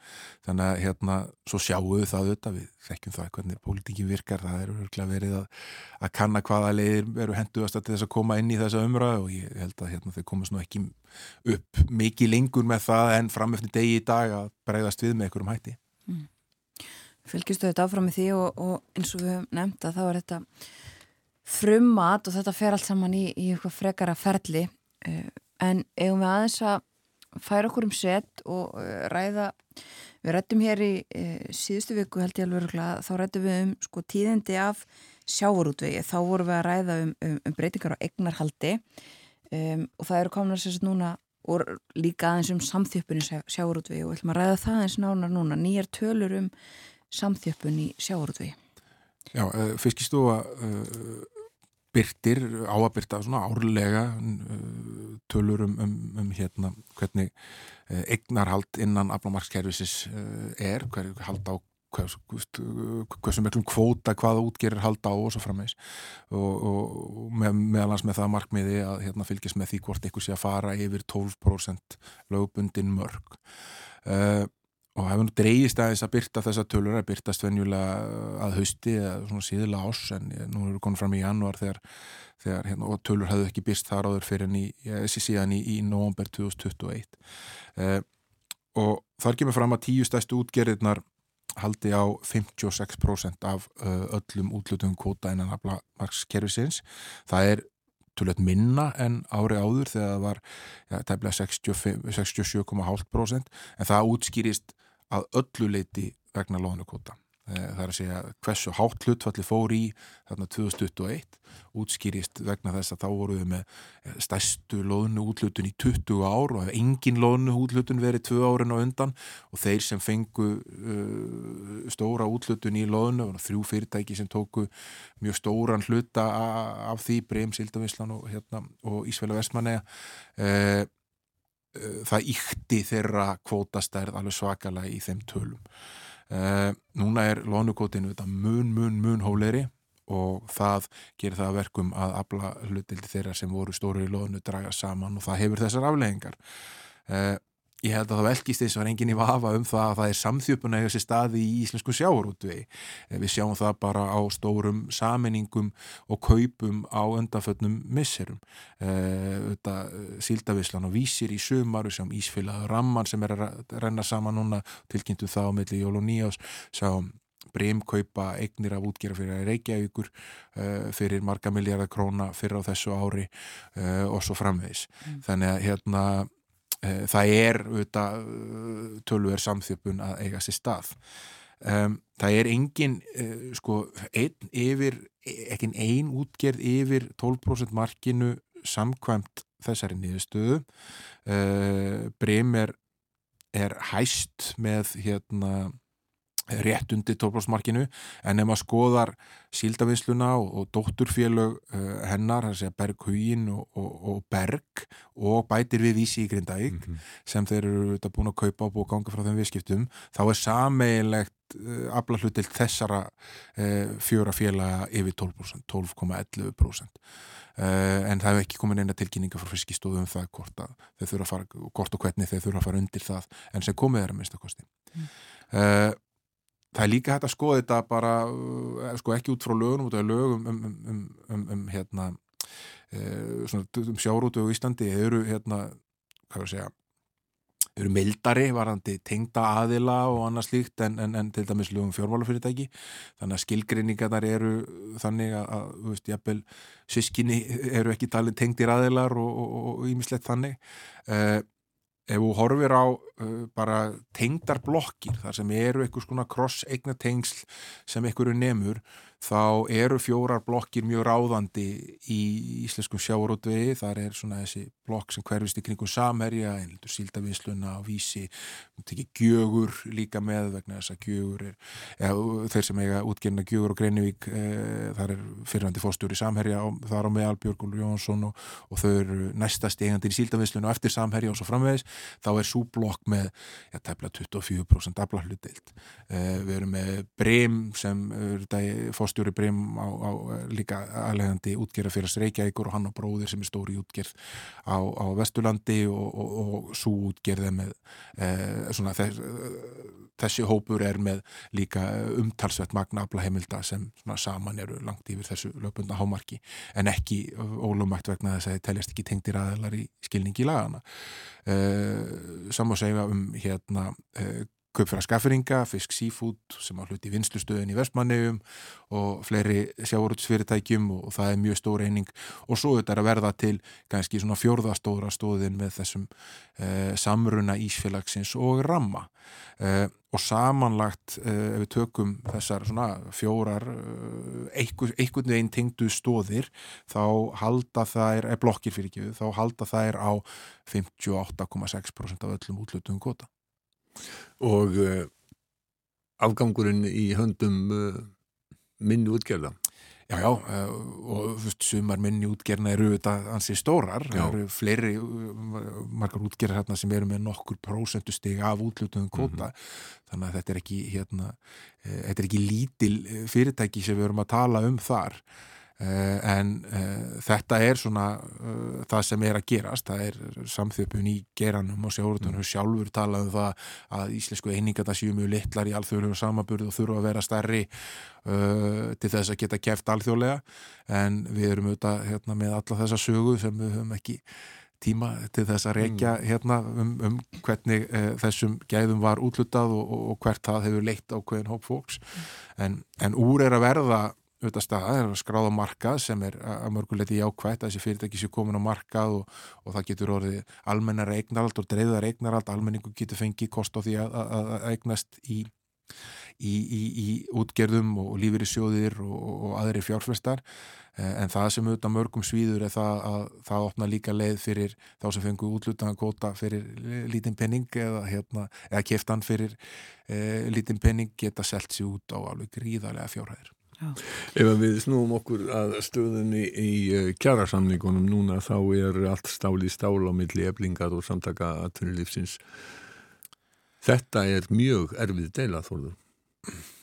þannig að hérna, svo sjáum við það auðvitað við þekkjum það hvernig pólitíki virkar það eru örglega verið að, að kanna hvaða leiðir eru henduast að þess að koma inn í þessa umræðu og ég held að hérna, þeir komast nú ekki upp mikið lengur með það en framöfni degi í dag að breyðast við með einhverjum hætti. Fylgistu þetta áfram með því og, og eins og við höfum nefnt að þá er þetta frumat og þetta fer allt saman í, í eitthvað frekara ferli. Uh, en eigum við aðeins að færa okkur um set og uh, ræða við rættum hér í e, síðustu viku held ég alveg öruglega, þá rættum við um sko tíðindi af sjávarútvegi. Þá vorum við að ræða um, um, um breytingar á egnarhaldi um, og það eru komin að sérst núna og líka aðeins um samþjöppun í sjávarútvegi og við ætlum að ræða það eins nánar núna. Nýjar tölur um samþjöppun í sjávarútvegi. Já, uh, fiskistofa uh, byrtir, áabyrta svona árlega uh, tölur um, um, um hérna hvernig eignarhald innan aflamarkskerfisis er, hver hald á hversu miklum kvóta hvaða útgerir halda á og svo frammeins og, og með, meðalans með það markmiði að hérna, fylgjast með því hvort ykkur sé að fara yfir 12% lögbundin mörg uh, og hefur nú dreyist aðeins að byrta þessa tölur að byrtast venjulega að hausti eða svona síðilega ás en nú erum við konið fram í januar þegar, þegar hérna, og tölur hefðu ekki byrst þar áður fyrir en í, síðan í, í november 2021 eh, og þar kemur fram að tíu stæstu útgerðirnar haldi á 56% af uh, öllum útlutum kvota innan aflamarkskerfisins. Það er tölvöld minna en ári áður þegar það var ja, tæmlega 67,5% en það útskýrist að öllu leiti vegna lónukóta. Eh, það er að segja hversu hátt hlutfalli fór í þarna 2021 útskýrist vegna þess að þá voruð við með eh, stærstu lónu útlutun í 20 ár og engin lónu útlutun verið 2 árin og undan og þeir sem fengu uh, stóra útlutun í lónu þrjú fyrirtæki sem tóku mjög stóran hluta af því Breim, Sildavislan og, hérna, og Ísveila Vestmanneja uh, uh, það íkti þeirra kvótastærð alveg svakalega í þeim tölum Uh, núna er lónukotinu mun, mun, mun hóleri og það gerir það verkum að abla hlutildi þeirra sem voru stóru í lónu draga saman og það hefur þessar afleggingar. Ég held að það velkist eins og er enginn í vafa um það að það er samþjöpuna í þessi staði í íslensku sjáurútvegi. Eh, við sjáum það bara á stórum saminningum og kaupum á undanfötnum misserum. Uh, Síldavislan og vísir í sömaru sem Ísfélag Ramman sem er að renna saman núna tilkynntu það á milli Jól og Nýjás sjáum breymkaupa eignir af útgjara fyrir Reykjavíkur uh, fyrir marga miljardar króna fyrir á þessu ári uh, og svo framvegs. Mm. Þannig að hérna Eh, það er tölver samþjöpun að eiga sér stað. Um, það er engin uh, sko, einn yfir ekki einn útgerð yfir 12% markinu samkvæmt þessari niðurstöðu. Uh, Brem er, er hæst með hérna rétt undir tóprósmarkinu en ef maður skoðar síldavinsluna og, og dótturfélög uh, hennar, það sé Berghugin og, og, og Berg og bætir við vísi í Grindavík mm -hmm. sem þeir eru þetta búin að kaupa og búin að ganga frá þeim viðskiptum, þá er sameigilegt uh, afla hlut til þessara uh, fjóra félaga yfir 12%, 12,11% en það hefur ekki komin eina tilkynninga frá fiskistóðum um það hvort, fara, hvort og hvernig þeir þurfa að fara undir það en sem komið er að minnst að kosti. Mm það er líka hægt að skoða þetta bara eh, sko ekki út frá lögunum, út af lögum um, um, um, um, um hérna e, svona um sjárútu á Íslandi eru hérna, hvað er að segja eru mildari varandi tengda aðila og annað slíkt en, en, en til dæmis lögum fjármálafyrirtæki. Þannig að skilgrinningarnar eru þannig að, þú veist, jafnvel sískinni eru ekki talin tengdir aðilar og ímislegt þannig. E, ef þú horfir á uh, bara tengdar blokkir þar sem eru einhvers konar cross eigna tengsl sem einhverju nemur þá eru fjórar blokkir mjög ráðandi í íslenskum sjáurútvegi, þar er svona þessi blokk sem hverfist í kringum samherja einheldur síldavinsluna og vísi tekið gjögur líka með vegna þess að gjögur er, eða þeir sem eiga útgenna gjögur og Greinivík e, þar er fyrirhandi fórstjóri samherja þar á með Albjörg Jónsson og, og þau eru næstast eigandi í síldavinsluna og eftir samherja og svo framvegis, þá er svo blokk með, já, tefla 24% afla hlutdeild. E, við erum með Brem sem er fórstjóri Brem á, á líka aðlegandi útgerða fyrir Reykjavíkur og hann og bróðir sem er stóri útgerð á, á Vesturlandi og, og, og svo útgerða með e, svona þess, þessi hópur er með líka umtalsvett magna afla heimilda sem saman eru langt yfir þessu lögbundna hámarki. En ekki ólumætt vegna þess að það teljast ekki tengtir aðelar í skilningi í lagana e, saman segja um hérna e, kaupfæra skafferinga, fisk seafood sem á hluti vinslustöðin í vestmannegjum og fleiri sjáurútsfyrirtækjum og það er mjög stór eining. Og svo þetta er að verða til kannski svona fjórðastóra stóðin með þessum eh, samruna ísfélagsins og ramma. Eh, og samanlagt eh, ef við tökum þessar svona fjórar eh, einhvern veginn tengdu stóðir þá halda er, er blokkir fyrir ekki, þá halda er á 58,6% af öllum útlutum kvota og uh, afgangurinn í höndum uh, minni útgerða. Já, já, uh, og þú veist, sumar minni útgerna eru auðvitað ansi stórar, það eru fleiri margar útgerðar hérna sem eru með nokkur prósendusteg af útlutuðum kóta, mm -hmm. þannig að þetta er ekki hérna, þetta er ekki lítil fyrirtæki sem við erum að tala um þar en uh, þetta er svona uh, það sem er að gerast það er samþjöpun í geranum og sjáurðunum mm. sjálfur talað um það að íslensku einingarna séu mjög litlar í alþjóðlegu samaburð og þurfa að vera stærri til þess að geta kæft alþjóðlega en við erum auðvitað hérna, með alla þessa sögu sem við höfum ekki tíma til þess að reykja mm. hérna um, um hvernig þessum gæðum var útlutað og, og, og hvert það hefur leitt á hverjum hóp fólks mm. en, en úr er að verða auðvitað staða, það er að skráða markað sem er að mörguleiti jákvægt þessi fyrirtæki sé komin á markað og, og það getur orðið almennar eignarald og dreifðar eignarald, almenningu getur fengið kost á því að, að, að eignast í, í, í, í útgerðum og lífeyri sjóðir og, og aðri fjárfestar. Eh, en það sem auðvitað mörgum svíður er það að það opna líka leið fyrir þá sem fengur útlutaðan kóta fyrir lítinn penning eða, hérna, eða keftan fyrir e, lítinn penning geta selt sér út á alveg gríðarlega fjárhæðir Já. Ef við snúum okkur að stöðunni í eh, kjærasamningunum núna þá er allt stáli stál á milli eblingar og samtaka aðtunulífsins. Þetta er mjög erfið deila þóður.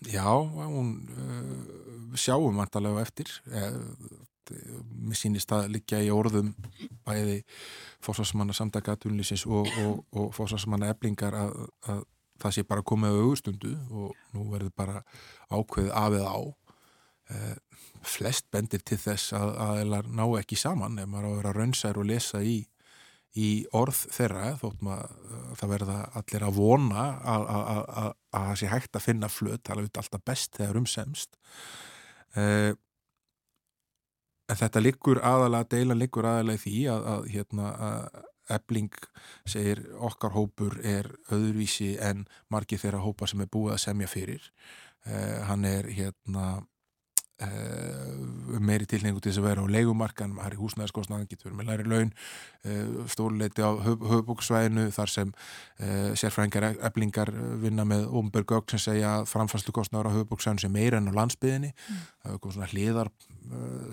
Já, hún uh, sjáum vantarlega eftir. Eh, mér sýnist að liggja í orðum bæði fósfarsmanna samtaka aðtunulífsins og, og, og fósfarsmanna eblingar að, að það sé bara komið á augustundu og nú verður bara ákveð af eða á flest bendir til þess að aðeinar ná ekki saman ef maður á að vera raunsær og lesa í, í orð þeirra þótt maður uh, það verða allir að vona að það sé hægt að finna flut, það er alltaf best þegar umsemst uh, en þetta liggur aðalega, deila liggur aðalega því að, að hérna að ebling segir okkar hópur er öðruvísi en margi þeirra hópa sem er búið að semja fyrir. Hann er hérna Uh, meiri tilningu til þess að vera á leikumarkan það er húsnæðarskostnaðan, getur verið með læri laun uh, stórleiti á höfbúksvæðinu þar sem uh, sérfræðingar eblingar vinna með Ómberg Gögg sem segja að framfærslu-kostnaður á höfbúksvæðinu sem meira enn á landsbyðinni mm. það er komið svona hliðar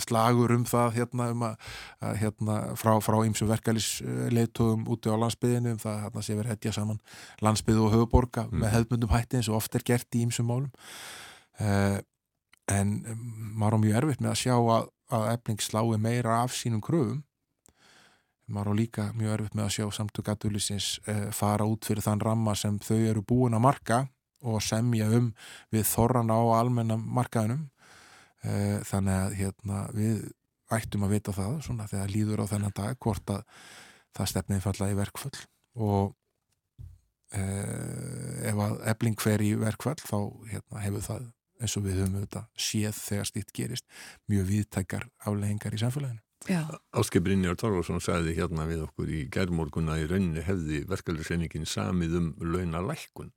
slagur um það hérna, um að, að, hérna frá, frá ýmsu verkefælisleitugum úti á landsbyðinu um það hérna, sé verið hættja saman landsbyðu og höfuborga mm. með hefðmundum hætti eins og oft er gert í ýmsum málum en maður á mjög erfitt með að sjá að, að efling slái meira af sínum kröfum. Maður á líka mjög erfitt með að sjá samtökatulisins eh, fara út fyrir þann ramma sem þau eru búin að marka og semja um við þorran á almenna markaðunum eh, þannig að hérna, við ættum að vita það svona, þegar líður á þennan dag hvort að það stefnið falla í verkfull og eh, ef að efling fer í verkfull þá hérna, hefur það eins og við höfum auðvitað séð þegar stýtt gerist mjög viðtækar afleggingar í samfélaginu. Áskei Brynjar Tórvarsson sagði hérna við okkur í gerðmorgunna í rauninni hefði verkefliðsreiningin samið um launalækkun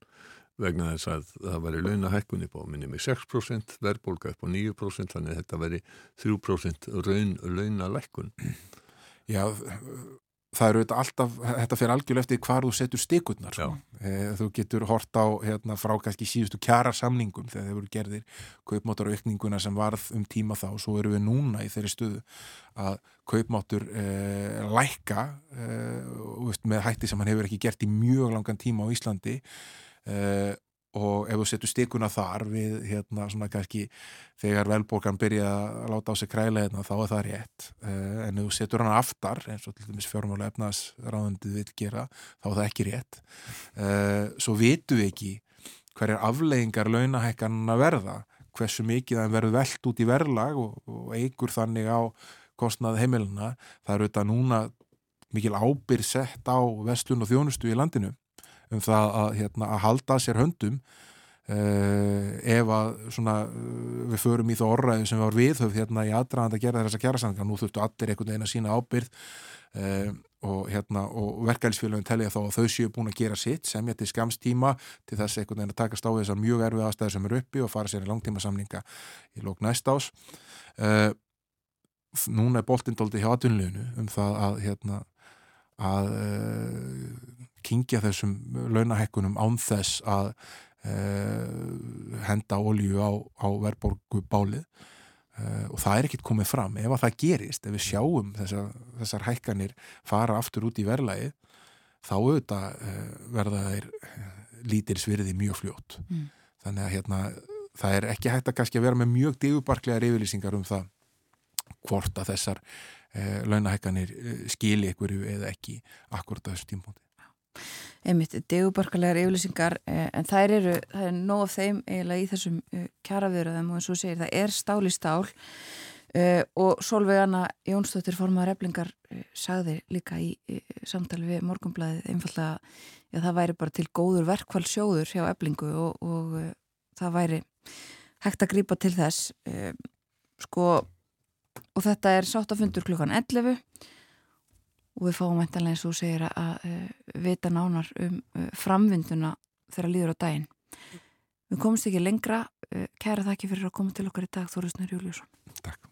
vegna þess að það væri launahækkun upp á minni með 6%, verðbólka upp á 9% þannig að þetta væri 3% raun launalækkun Já, það eru alltaf, þetta fyrir algjörlega eftir hvar þú setur stikurnar sko. e, þú getur hort á hérna, frá kannski síðustu kjara samningum þegar þeir voru gerðir kaupmáttar og ykninguna sem varð um tíma þá og svo eru við núna í þeirri stuðu að kaupmáttur e, lækka e, veist, með hætti sem hann hefur ekki gert í mjög langan tíma á Íslandi Uh, og ef þú setur stikuna þar við hérna svona kannski þegar velborgan byrja að láta á sig kræla hérna þá er það rétt. Uh, en ef þú setur hana aftar eins og til dæmis fjármála efnaðsráðundið vil gera þá er það ekki rétt. Uh, svo vitu við ekki hverjar afleggingar launahækkan að verða hversu mikið það verður veld út í verðlag og, og eigur þannig á kostnað heimilina það eru þetta núna mikil ábyrð sett á vestlun og þjónustu í landinu um það að, hérna, að halda sér höndum uh, ef að svona, uh, við förum í það orðræðu sem var viðhöfð hérna í aðdraðand að gera þessa kjærasanga nú þurftu allir einhvern veginn að sína ábyrð uh, og, hérna, og verkefælisfélagin telja þá að þau séu búin að gera sitt sem ég til skamstíma til þess einhvern veginn að takast á þessar mjög erfið aðstæður sem eru uppi og fara sér í langtíma samninga í lók næst ás núna er boltindóldi hjá atvinnleginu um það að hérna að kingja þessum launahekkunum án þess að uh, henda olju á, á verðborgu bálið uh, og það er ekkit komið fram. Ef að það gerist, ef við sjáum þessar, þessar hækkanir fara aftur út í verðlægi þá auðvitað uh, verða þeir lítir svirði mjög fljótt. Mm. þannig að hérna það er ekki hægt að kannski að vera með mjög digubarklegar yfirlýsingar um það hvort að þessar launahækkanir skili ykkur eða ekki akkurat á þessu tímpóndi einmitt degubarkalegar yfirlýsingar eh, en það eru, það er nóg af þeim eiginlega í þessum eh, kjaraverðum og eins og segir það er stál í stál. Uh, og Solveig Anna Jónsdóttir formar eflingar sagði líka í samtali við morgunblæðið einfallega að það væri bara til góður verkvælsjóður hjá eflingu og, og það væri hægt að grýpa til þess sko og þetta er sáttafundur klukkan 11 og við fáum eintanlega eins og segir að, uh, vita nánar um uh, framvinduna þegar líður á daginn. Við komumst ekki lengra. Uh, kæra þakki fyrir að koma til okkar í dag, Þorusnur Júliusson. Takk.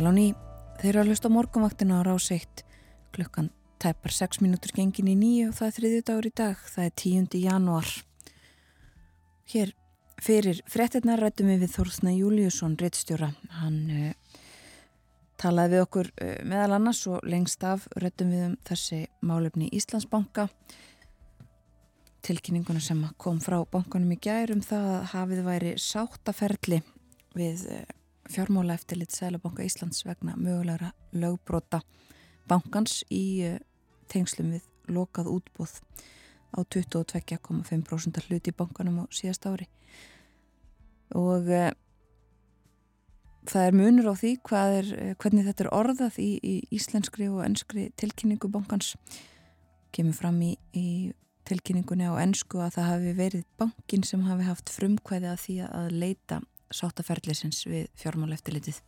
Sæl á ný, þeir eru að hlusta morgunvaktina á ráseitt klukkan tæpar 6 minútur gengin í nýju og það er þriðju dagur í dag, það er 10. januar. Hér fyrir frettinnar rættum við við Þórsna Júliusson, reittstjóra. Hann uh, talaði við okkur uh, meðal annars og lengst af rættum við um þessi málefni Íslandsbanka. Tilkynninguna sem kom frá bankanum í gærum það að hafið væri sáttaferli við uh, fjármála eftirlit Sælabanka Íslands vegna mögulegra lögbrota bankans í tengslum við lokað útbóð á 22,5% hluti í bankanum á síðast ári. Og uh, það er munur á því er, eh, hvernig þetta er orðað í, í íslenskri og ennskri tilkynningu bankans. Kemur fram í, í tilkynningunni á ennsku að það hafi verið bankin sem hafi haft frumkvæði að því að leita sáttaferðlisins við fjármál eftirlitið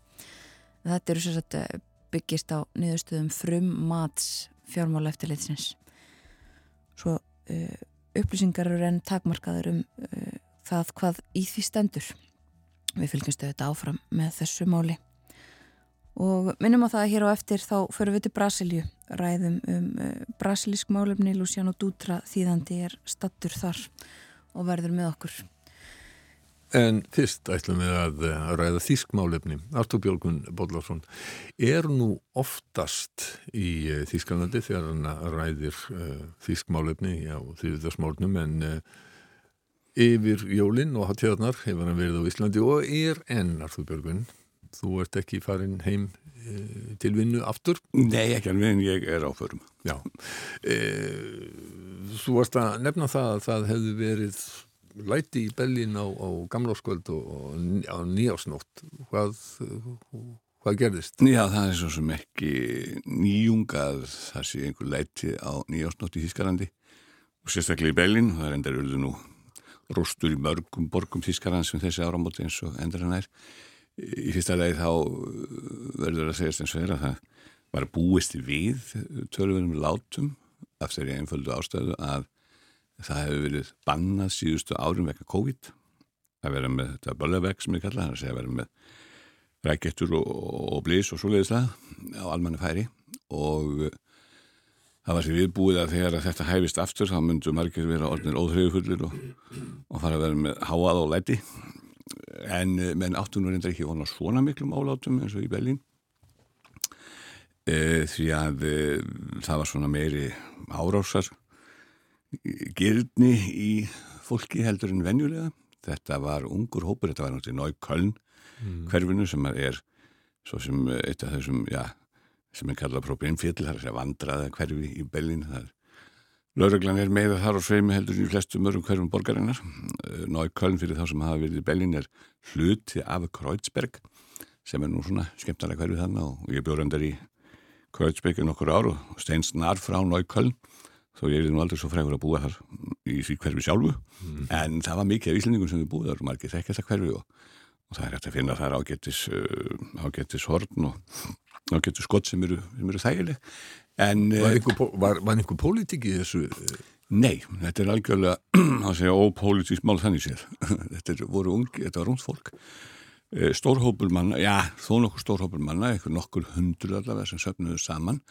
þetta eru sérstaklega eh, byggist á niðurstöðum frum mats fjármál eftirlitsins svo uh, upplýsingar eru enn takmarkaður um uh, það hvað í því stendur. Við fylgjumstu þetta áfram með þessu máli. Og minnum á það að hér á eftir þá förum við til Brasilju, ræðum um uh, brasilísk málefni, Luciano Dutra þýðandi er stattur þar og verður með okkur. En fyrst ætlum við að, að ræða þískmálefni. Artur Björgun Bodlarsson, er nú oftast í uh, Þískanlandi þegar hann ræðir uh, þískmálefni á þýðuðarsmálnum en uh, yfir jólinn og hattíðarnar hefur hann verið á Íslandi og er enn Artur Björgun. Þú ert ekki farin heim uh, til vinnu aftur? Nei, ekki en ég er áförum. Já. Þú varst að nefna það að það hefði verið læti í Bellin á, á gamláskvöld og, á nýjásnótt hvað, hvað gerðist? Já, það er svo sem ekki nýjungað það sé einhver læti á nýjásnótt í Þískarlandi og sérstaklega í Bellin það er endar öllu nú rústur í mörgum borgum Þískarland sem þessi áramóti eins og endur hann er í fyrsta leið þá verður að segjast eins og að það var búist við tölvunum látum af þeirri einföldu ástöðu að það hefur verið bannað síðustu árum vekka COVID að vera með þetta böllavegg sem ég kalla það að vera með rækjettur og, og blís og svoleiðislega á almanni færi. Og uh, það var sér viðbúið að þegar að þetta hæfist aftur þá myndu margir vera orðinir óþreyjufullir og, og fara að vera með háað og læti. En uh, menn áttunum reyndar ekki vona svona miklum álátum eins og í Berlín. E, því að e, það var svona meiri árásar gerðni í fólki heldur en venjulega. Þetta var ungur hópur, þetta var náttúrulega Nájköln mm. hverfinu sem er svo sem eitt af þessum, já, sem er kallað problemfjöld, það er að vandraða hverfi í Berlín. Lauraglan er meira þar á sveimi heldur í flestu mörgum hverfum borgarinnar. Nájköln fyrir þá sem hafa verið í Berlín er hluti af Kreuzberg sem er nú svona skemmtarlega hverfið þannig og ég bjóð reyndar í Kreuzberg í nokkur ár og steins nar frá Nájköln þó ég er nú aldrei svo frægur að búa þar í því hverfi sjálfu. Mm. en það var mikið af íslendingum sem við búið þar og margir þekkja þetta hverfi og, og það er hægt að finna þar ágættis uh, ágættis horn og ágættis skott sem eru, sem eru þægileg. En Var uh, einhver, einhver pólitík í þessu? Nei, þetta er algjörlega að segja ópolítísk mál þannig séð. Þetta er, voru ungi, þetta var ungt fólk. Uh, stórhópul manna, já, þó nokkur stórhópul manna, eitthvað nokkur hundur allavega sem söfnuðu saman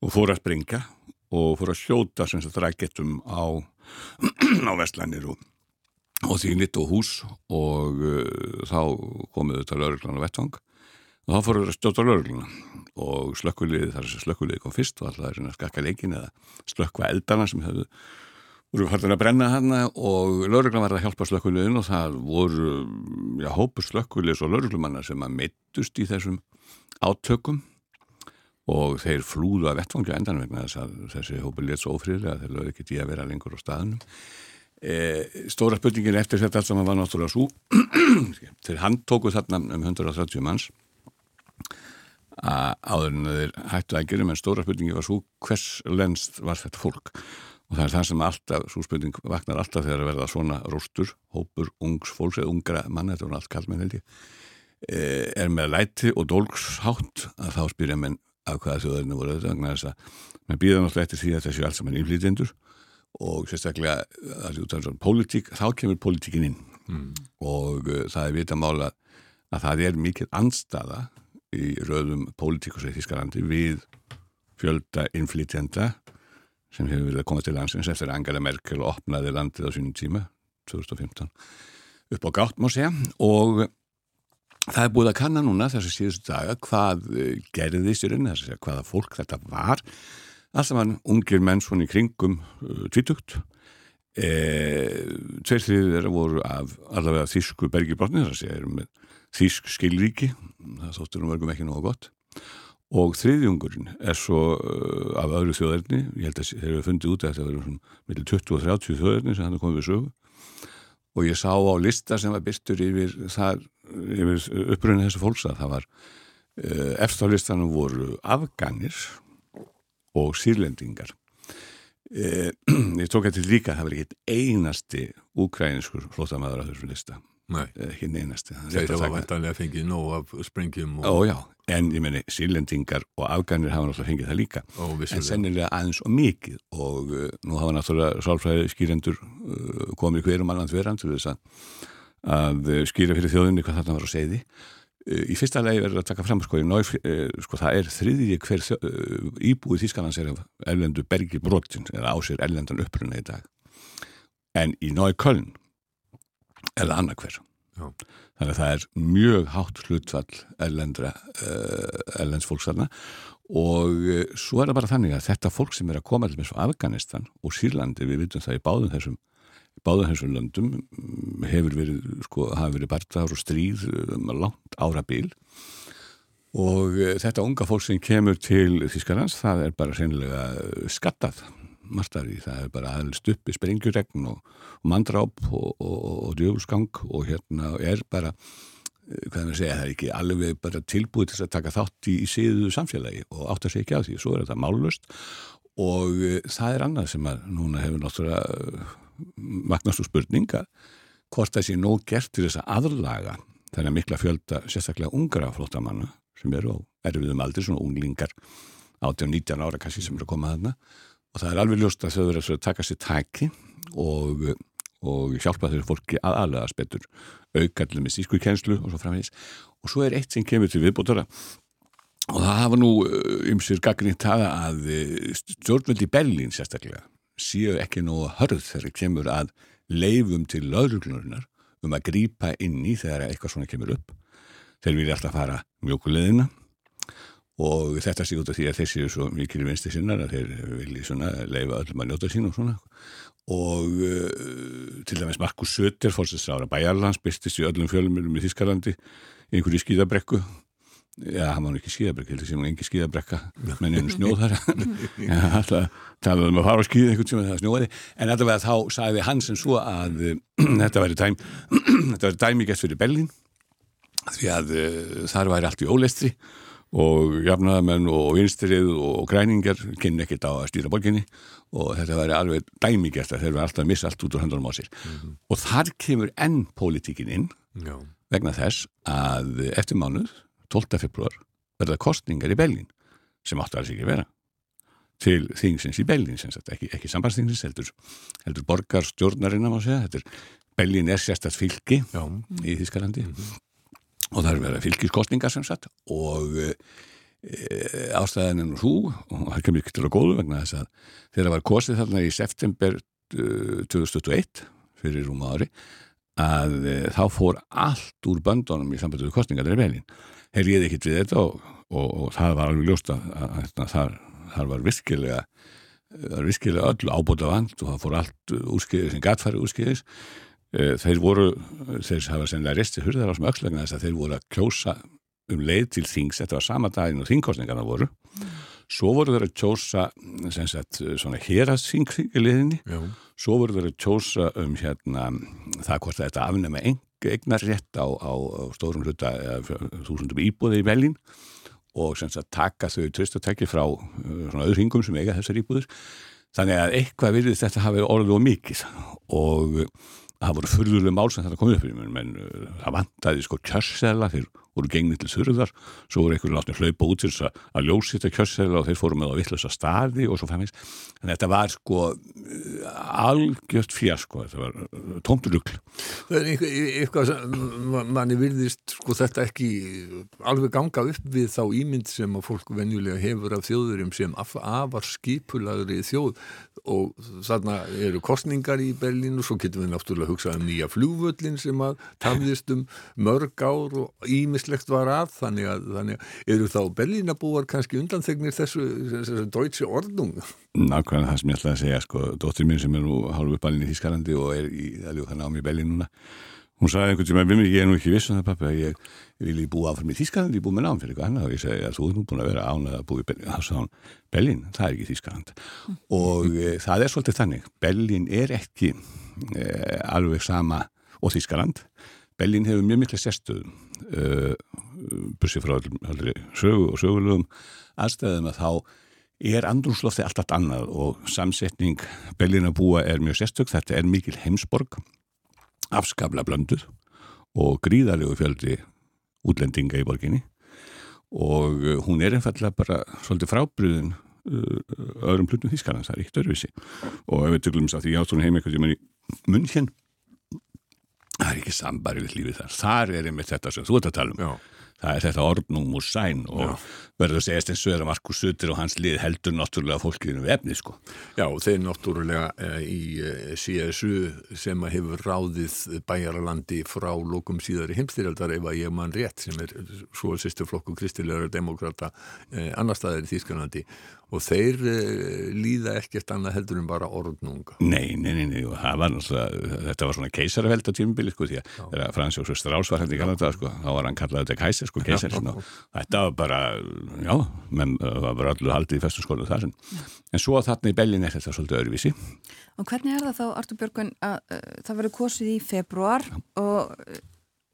og fóru að springa og fór að hljóta sem sagt rækettum á, á vestlænir og, og þýnit og hús og uh, þá komuðu þetta lauruglan á vettvang. Og þá fóruður að stjóta laurugluna og slökkuliði þar sem slökkuliði kom fyrst og alltaf er skakka leikin eða slökkva eldana sem hefðu voru færðin að brenna hana og lauruglan var að hjálpa slökkuliðin og það voru já, hópur slökkuliðs og lauruglumanna sem að meittust í þessum átökum og þeir flúðu að vettfangja endan vegna þess að þessi hópa létt svo ofriðlega að þeir lögðu ekki tíu að vera lengur á staðunum e, Stóra spurningin eftir þetta allt saman var náttúrulega svo þeir handtóku þarna um 130 manns að áður en þeir hættu að gera menn stóra spurningin var svo hvers lenst var þetta fólk? Og það er það sem alltaf, svo spurning vaknar alltaf þegar að verða svona róstur hópur ungs fólks eða ungra mann þetta var allt kallmenn held ég e, er með læti og dólkshátt að þá spyrja menn af hvaða þjóðarinn voru þetta vegna þess að maður býða náttúrulega eftir því að þessi alls saman innflýtjendur og sérstaklega að út af svona pólitík, þá kemur pólitíkin inn mm. og uh, það er vita mála að það er mikið anstaða í röðum pólitíkusið Þískalandi við fjölda innflýtjenda sem hefur verið að koma til landsins eftir Angela Merkel opnaði landið á sínum tíma 2015 upp á gátt má segja og það er búið að kanna núna þessi síðustu daga hvað eh, gerði sér inn þess að hvaða fólk þetta var. Alltaf mann ungir menn svona í kringum uh, tvítugt. E, tveir þriðir þeirra voru af allavega þísku bergibrotni þess að erum með þísk skilríki. Það þóttur um vergum ekki nógu gott. Og þriðjungurinn er svo af öðru þjóðarni ég held að þeir eru fundið út að þetta verður millir 20 og 30 þjóðarni sem hann er komið við sögu. Og ég sá á lista sem var byrstur yfir, yfir uppröðinu þessu fólks að það var uh, eftir á listanum voru afganir og sírlendingar eh, ég tók þetta líka það var ekki einasti úkræninskur flótamæður á þessum lista. Nei. ekki einasti Þeir hafa vantanlega fengið nóg af sprengjum og... Já, en ég meni sírlendingar og afganir hafa náttúrulega fengið það líka. Ó, en sennilega aðeins og mikið og uh, nú hafa náttúrulega sálfræði skýrendur uh, komið hverjum annan þverjand til þess að, að skýra fyrir þjóðinni hvað þarna var að segja því Í fyrsta legi verður að taka fram sko, náð, sko það er þriðji hver íbúið Þískanans er erlendu bergi brotin eða á sér erlendan uppruna í dag. En í Nói Köln er það annað hver. Þannig að það er mjög hátt hlutfall erlendra uh, erlendsfólksarna og svo er það bara þannig að þetta fólk sem er að koma til með svo Afganistan og Sýrlandi, við vitum það í báðum þessum báða þessum löndum mm, hefur verið, sko, hafa verið barðar og stríð um langt ára bíl og eh, þetta unga fólk sem kemur til Þískarlands, það er bara sennilega skattað marstari, það er bara aðeins stuppi sprengjuregn og, og mandráp og, og, og djöfulsgang og hérna er bara eh, hvað er að segja, það er ekki alveg bara tilbúið til að taka þátt í, í síðu samfélagi og átt að segja ekki á því, svo er þetta málust og það er annað sem að núna hefur náttúrulega magnast úr spurninga hvort það sé nóg gert til þess að aðlaga þennan mikla fjölda sérstaklega ungra flótamanna sem eru á erfiðum aldri, svona unglingar 18-19 ára kannski sem eru að koma að þarna. Og það er alveg ljóst að þau verður að taka sér taki og, og hjálpa þessu fólki að aðlaga spettur aukarlega með sísku kjenslu og svo framvegis. Og svo er eitt sem kemur til viðbótara og það hafa nú ymsir gaggrínt það að stjórnvöldi Berlín sérstaklega séu ekki nú hörð þegar kemur að leifum til lauruglunar um að grýpa inn í þegar eitthvað svona kemur upp. Þeir vilja alltaf fara mjókuleðina og þetta sé út af því að þeir séu svo mikil vinsti sinnar að þeir vilja svona leifa öllum að njóta sín og svona og uh, til dæmis Markus Sötter fórstast ára Bæjarlands byrstist í öllum fjölumilum í Þískalandi einhverju skýðabrekku Já, hann var ekki skíðabrekka, heldur sem hann engi skíðabrekka. Menn einu snjóð þar það talaði um að fara á skíð einhvern sem það snjóði, en allavega þá sagði hann sem svo að uh, þetta væri dæm þetta væri dæmigest fyrir Bellin því að uh, þar væri allt í ólestri og jafnaðamenn og vinstrið og græningar kynni ekkert á að stýra borginni. Og þetta væri alveg dæmigest að þeir verði alltaf að missa allt út úr handlunum á sér. Mm -hmm. og þar kemur enn pólitíkin inn Já. vegna þess að eftir mánuð 12. februar verða kostningar í Bellin sem áttu alls ekki vera til þingsins í Bellin ekki, ekki sambandsþingsins, heldur, heldur borgar stjórnarinn að má segja Bellin er sérstætt fylgi Já. í Þískalandi mm -hmm. og það er verið fylgiskostningar sem sagt og e, ástæðan er nú svo og það kemur ekki til að góðu vegna þess að þegar það var kostið þarna í september 2021 fyrir rúma ári að e, þá fór allt úr böndunum í sambandið kostningar í Bellin þeir réði ekkit við þetta og, og, og það var alveg ljóst að, að, að það, það var virkilega það var virkilega öll ábúta vand og það fór allt úrskiðis en gatfæri úrskiðis eh, þeir voru þeir hafa sennilega resti hurðar á sem ökslegna þess að þeir voru að kjósa um leið til þings, þetta var sama daginn og þingkostningarna voru. Svo voru þeir að kjósa sagt, svona héraðsþingiliðinni svo voru þeir að kjósa um hérna það hvort þetta afnema einn eignar rétt á, á, stórum hluta þúsundum íbúði í velin og sem sagt taka þau tröstatæki frá uh, svona öðru hingum sem eiga þessar íbúðir. Þannig að eitthvað virðist þetta hafi orðið og mikið og það voru fyrðulega mál sem þetta kom upp menn uh, það vantæði sko kjörsseðla þeir voru gengnið til þurðar svo voru einhverju látni hlaupa út til þess að ljósi þetta kjörsseðla og þeir fóru með á vittlösa staði og svo fæmis en þetta var sko algjört fjasko, þetta var uh, tómtur rugl. Það er eitthvað, sem manni virðist sko þetta ekki alveg ganga upp við þá ímynd sem að fólk venjulega hefur af þjóðurum sem af, afar skipulagri þjóð og þarna eru kostningar í Berlín og svo getum við náttúrulega hugsað um nýja flúvöllin sem að tafðist um mörg ár og ímislegt var að. Þannig að, þannig að eru þá Berlínabúar kannski undanþegnir þessu, þessu deutsche ordnung? Nákvæmlega það sem ég ætlaði að segja sko, dóttir mín sem er nú hálfu uppalinn í Þískalandi og er í þannig á mig Berlín núna hún sagði einhvern tíma ég er nú ekki viss um það pappi að ég, ég vil ég búa áfram í Þískaland ég búi með náum fyrir eitthvað annað. Og ég segi að þú er nú búin að vera ánað að búi Berlín, það er ekki Þískaland mm. og e, það er svolítið þannig Berlín er ekki e, alveg sama og Þískaland Berlín hefur mjög miklu sérstöðum e, bussið frá allri sögu og sögulegum aðstæðum að þá er andrúnslofti alltaf annað og samsetning Berlínabúa er mjög sérstök, þetta er mikil heimsborg afskabla blönduð og gríðarlegu fjöldi útlendinga í borginni. Og uh, hún er einfallega bara svolítið frábriðin uh, öðrum plutum þískarans, það er eitt öðruvísi. Og ef við tökulum að því áttunum heim eitthvað sem er í munn hér það er ekki sambarið lífið þar, þar er einmitt þetta sem þú ert að tala um. Já það er þetta orðnum og sæn og verður að segja eins og er að Markus Sutter og hans lið heldur náttúrulega fólkinu við efni sko. Já, þeir náttúrulega e, í e, CSU sem hefur ráðið bæjaralandi frá lókum síðari heimstyrjaldar ef að ég mann rétt sem er svo sýstuflokku kristilegar demokrata e, annar staðir í Þýskanandi og þeir uh, líða ekkert annað heldur en bara orðnunga. Nei, nei, nei, nei, var náttúrulega, þetta var svona keisarveld á tímubili, sko, því að þegar Fransjóks Strauss var hérna í Kanada, sko, þá var hann kallað þetta keisar, sko, keisar, og þetta var bara, já, menn, það var bara allir haldið í festu skólu þar, en, en svo þarna í Bellin er þetta svolítið öðruvísi. Og hvernig er það þá, Artur Björgun, að uh, það verður kosið í februar já. og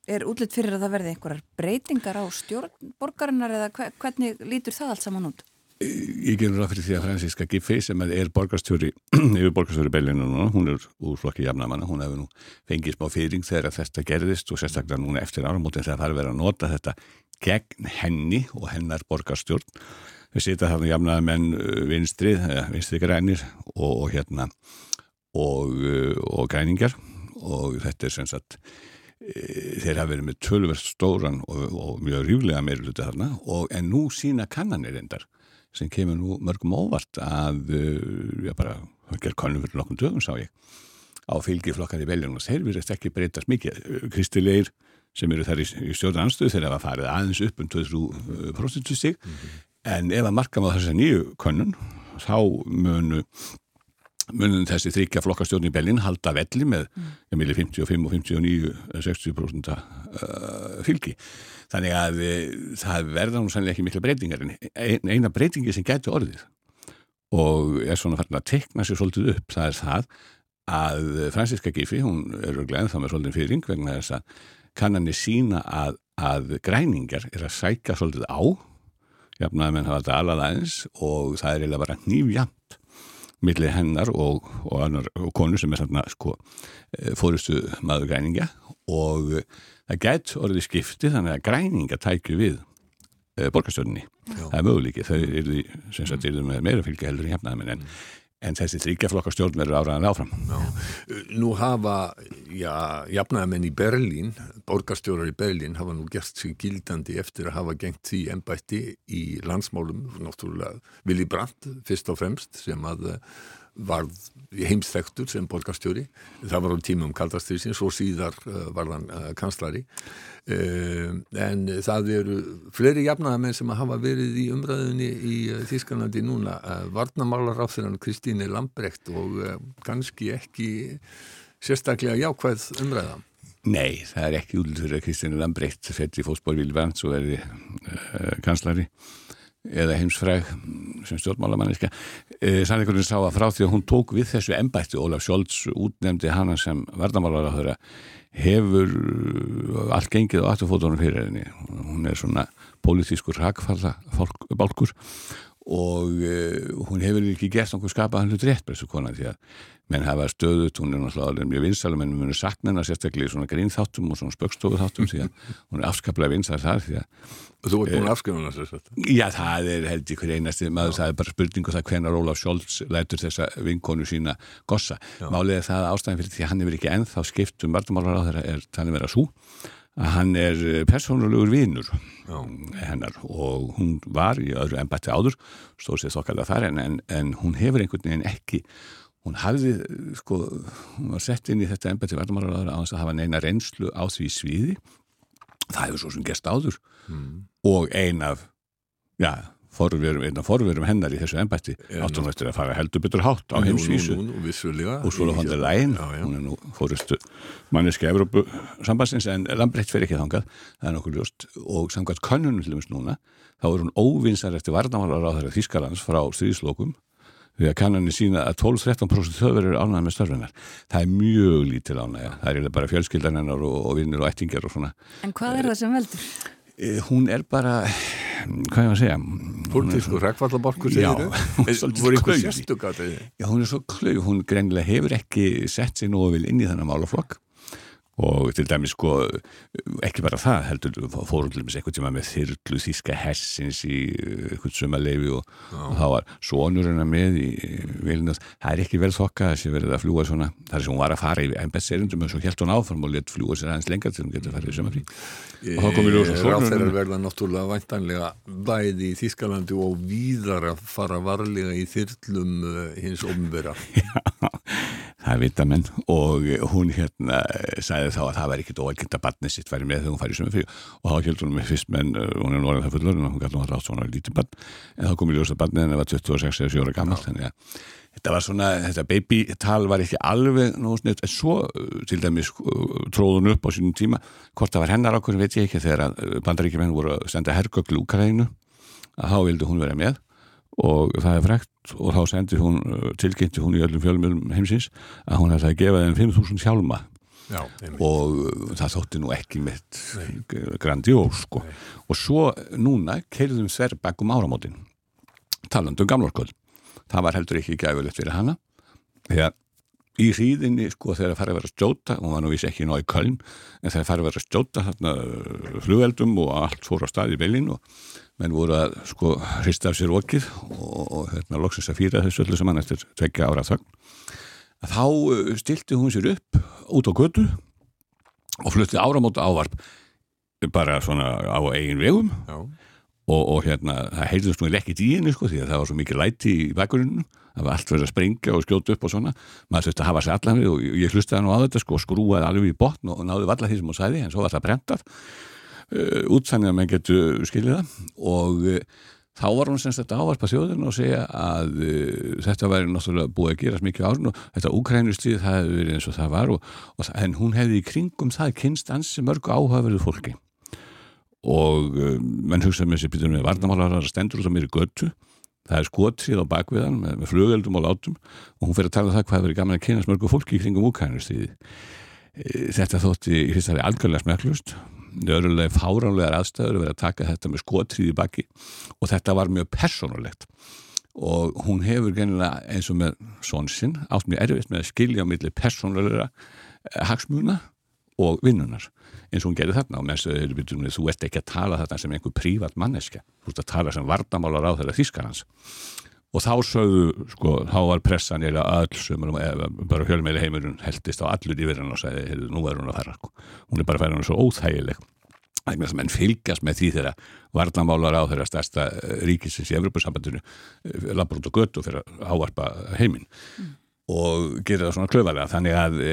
er útlitt fyrir að það verði einhverjar breytingar á stjórnborgarinnar eða hvernig lítur það allt saman út? Ég gerur ráð fyrir því að Franziska Giffey sem er borgarstjóri yfir borgarstjóri Bellinu núna, hún er úr flokki jafnamanna, hún hefur nú fengið smá fyrring þegar þetta gerðist og sérstaklega núna eftir áramótin þegar það er verið að nota þetta gegn henni og hennar borgarstjórn. Við sita þarna jafnaða menn uh, vinstrið, vinstrið grænir og, og hérna og, uh, og græningar og þetta er sem sagt uh, þeir hafa verið með tölverst stóran og, og mjög ríflega meiruluti þarna en nú sína kannanir endar sem kemur nú mörgum óvart að, já uh, bara, það ger konum fyrir nokkum dögum sá ég, á fylgiflokkar í veljunum og þeir verðast ekki breytast mikið. Kristilegir sem eru þar í, í stjórn anstöðu þeir hafa farið aðeins upp um 20% stík, mm -hmm. en ef að marka maður þessa nýju konun, þá munu munum þessi þryggja flokkastjórn í Bellin halda velli með mm. 55 og 59 60% uh, fylgi þannig að uh, það verða nú sannlega ekki mikla breytingar en eina breytingi sem getur orðið og er svona farin að tekna sér svolítið upp, það er það að Franziska Giffi, hún er glæðið þá með svolítið fyrring vegna þess að kannanir sína að, að græningar er að sækja svolítið á. Jafn að menn hafa alveg aðeins og það er eiginlega bara nýfjamt millir hennar og, og, annar, og konu sem er þarna sko, eh, fórustu maður græninga og eh, það gætt orðið skipti þannig að græninga tækju við e, borgarstjórnni. Það er möguleikið, þau eru því með meira fylgi heldur í hefnaðum en, en þessi þryggjaflokkastjórn verður áraðan áfram. Já. Nú hafa, já, jafnaðamenn í Berlín, borgarstjórar í Berlín hafa nú gert sig gildandi eftir að hafa gengt því ennbætti í landsmálum, náttúrulega Willy Brandt fyrst og fremst sem að varð heimsþektur sem borgarstjóri. Það var á tímum kaldastriðsins og síðar uh, var hann uh, kanslari. Uh, en það eru fleiri jafnaðamenn sem hafa verið í umræðinni í Þískanlandi núna. Varnamálar á þeirran Kristíni Lambrecht og kannski ekki sérstaklega jákvæð umræða. Nei, það er ekki útlur að Kristíni Lambrecht fætti fósból Vilvans og verði kanslari eða heimsfræg sem stjórnmálamanniska e, sannleikurinn sá að frá því að hún tók við þessu embætti, Ólaf Sjólds útnemdi hana sem verðamálar á þeirra hefur allt gengið á afturfótunum fyrir henni. Hún er svona politískur hagfalla bálkur og uh, hún hefur ekki gert nokkuð skapað hlut rétt þessu konan því að menn hafa stöðut, hún er náttúrulega mjög vinsalum en hún er saknina sérstaklega í svona grínþáttum og svona spökstofuþáttum því að hún er afskaplega vinsal þar því að Og þú ert búin að afskrifa hana sér þetta? Já, það er held ég hver einasti maður, það er bara spurningu það hvenar Ólaf Scholz lætur þessa vinkonu sína gossa. Málið er það ástæðan fyrir því að hann hefur ekki ennþá skipt um vartamálar á þeirra er þannig verið að sú að hann er persónulegur vinnur hennar og hún var í öðru ennbætti áður, stóð sér þokkarlega þar en, en, en hún hefur einhvern veginn ekki hún hafði, sko, hún var sett inn í þetta ennbætti vartamálar á þess að hafa neina reynslu á því sviði. Það hefur svo sem gest áður. Mm. og ein af já, forverum, einn af forverum hennar í þessu ennbætti áttum eftir að fara heldur betur hátt á heimsvísu. og svo er hóndið læn hún er nú fórustu manneski Evrópu sambansins en Lambrecht fer ekki þangað það er nokkur ljóst. Og samkvæmt kannunum til dæmis núna þá er hún óvinsar eftir þeirra Þískalands frá stríðslokum því að kannanir sína að 12-13% þauður eru ánægða með störfinar. Það er mjög lítil ánægja. Það er bara fjölskyldaninnar og, og vinnir og ættingar og svona. En hvað er það sem veldur? Eh, hún er bara, hvað er það að segja? Pólitísku rekvallaborku segir þau? Já, svolítið klauð. Já, hún er svo klauð. Hún greinilega hefur ekki sett sér nú og vil inn í þennan málaflokk og til dæmis sko ekki bara það heldur fórundlumis eitthvað tíma með þyrlu þíska hessins í uh, eitthvað sumaleifi og, og þá var sonurinn að með í vilinu það er ekki vel þokka sé verið að fljúa svona. Þar sem hún var að fara í embedserindum og svo helt hún áfram og let fljúa sér aðeins lengar til hún getur að fara í sumafrí og þá komur ljósa sonurinn Ráþeirar verða náttúrulega væntanlega bæði í Þískalandi og víðar að fara varlega í þyrlum uh, hins omvera Hún sagði þá að það væri ekkit óækint að barnið sitt væri með þegar hún færi sumafrí og þá heldur hún með fyrst menn, hún er nú orðin það fullur og hún gæti nú að rátt svona lítið barn. En þá kom í ljósa barnið en það var 26 eða 7 ára gammal þannig að þetta var svona, þetta babytal var ekki alveg nú sniðt, en svo til dæmis tróðun upp á sínum tíma. Hvort það var hennar ákveðin veit ég ekki þegar bandaríkjumenn voru að senda hergöglu Úkarænu að þá vildi hún vera með. Og það er frekt og þá sendir hún, tilkynnti hún í öllum fjölmjölum heimsins að hún hefði að gefa þeim 5.000 hjálma Já, og það þótti nú ekki mitt grandiós sko. og svo núna keirðum Sverbæk um áramótin talandum gamlarköld það var heldur ekki gæfulegt fyrir hana. Þegar í hríðinni sko þegar það farið að vera stjóta og hann vissi ekki ná í köln en þegar það farið að vera stjóta þarna flugeldum og allt fór á stað í beilin og menn voru að sko hrista af sér okið og, og hérna loksins að fýra þessu öllu saman eftir tveggja ára þögn. Þá uh, stilti hún sér upp út á götu og flutti áramóta ávarp bara svona á eigin vegum. Og, og hérna það heyrðist nú ekki í henni sko því að það var svo mikið læti í bakgruninu það var allt verið að springa og skjóta upp og svona. Maður þurfti að hafa sér allan við og ég hlustaði nú á þetta sko skrúaði alveg í botn og náði valla því sem hún sæði en svo var það brentað uh, út þannig að mann getur skiljið það. Og uh, þá var hún semst þetta ávarpa þjóðin og segja að uh, þetta væri náttúrulega búið að gerast mikið árun og þetta úkrænustíð það hefði verið eins og það var og, og, en hún hefði í kringum það kynst ansi mörgu áhugaverðu fólki. Og menn hugsaði með sér býtur með varnamálar að stendur út á mér í göttu það er skotrið á bakviðan með, með flugöldum og látum og hún fyrir að tala um það hvað verið gaman að kynast mörgu fólki í kringum úkrænustíði þetta þótti í fyrst að það er algjörlega smeklust nöðrulega fáránlegar aðstæður að vera að taka þetta með skotrið í baki. Og þetta var mjög personulegt og hún hefur gennilega eins og með svonsinn átt mjög erfitt með að skilja á milli personulegra hagsmuna og vinnunar eins og hún gerir þarna. Og mennst þú ert ekki að tala þarna sem einhver prívat manneska, þú ert að tala sem vardamálar á þeirra þýskarhans og þá sögðu, sko, þá var pressan eða öll sem bara hjálmeili heimurinn heldist á allur í verðan og sagði, nú er hún að fara, hún er bara að fara hún svo óþægileg. Það er þess að menn fylgjast með því þegar vardamálar á þeirra stærsta eh, ríkisins í Evropasambandinu eh, labbrútt og gött og fyrir að ávarpa heiminn. Mm. og gera það svona klöfalega þannig að e,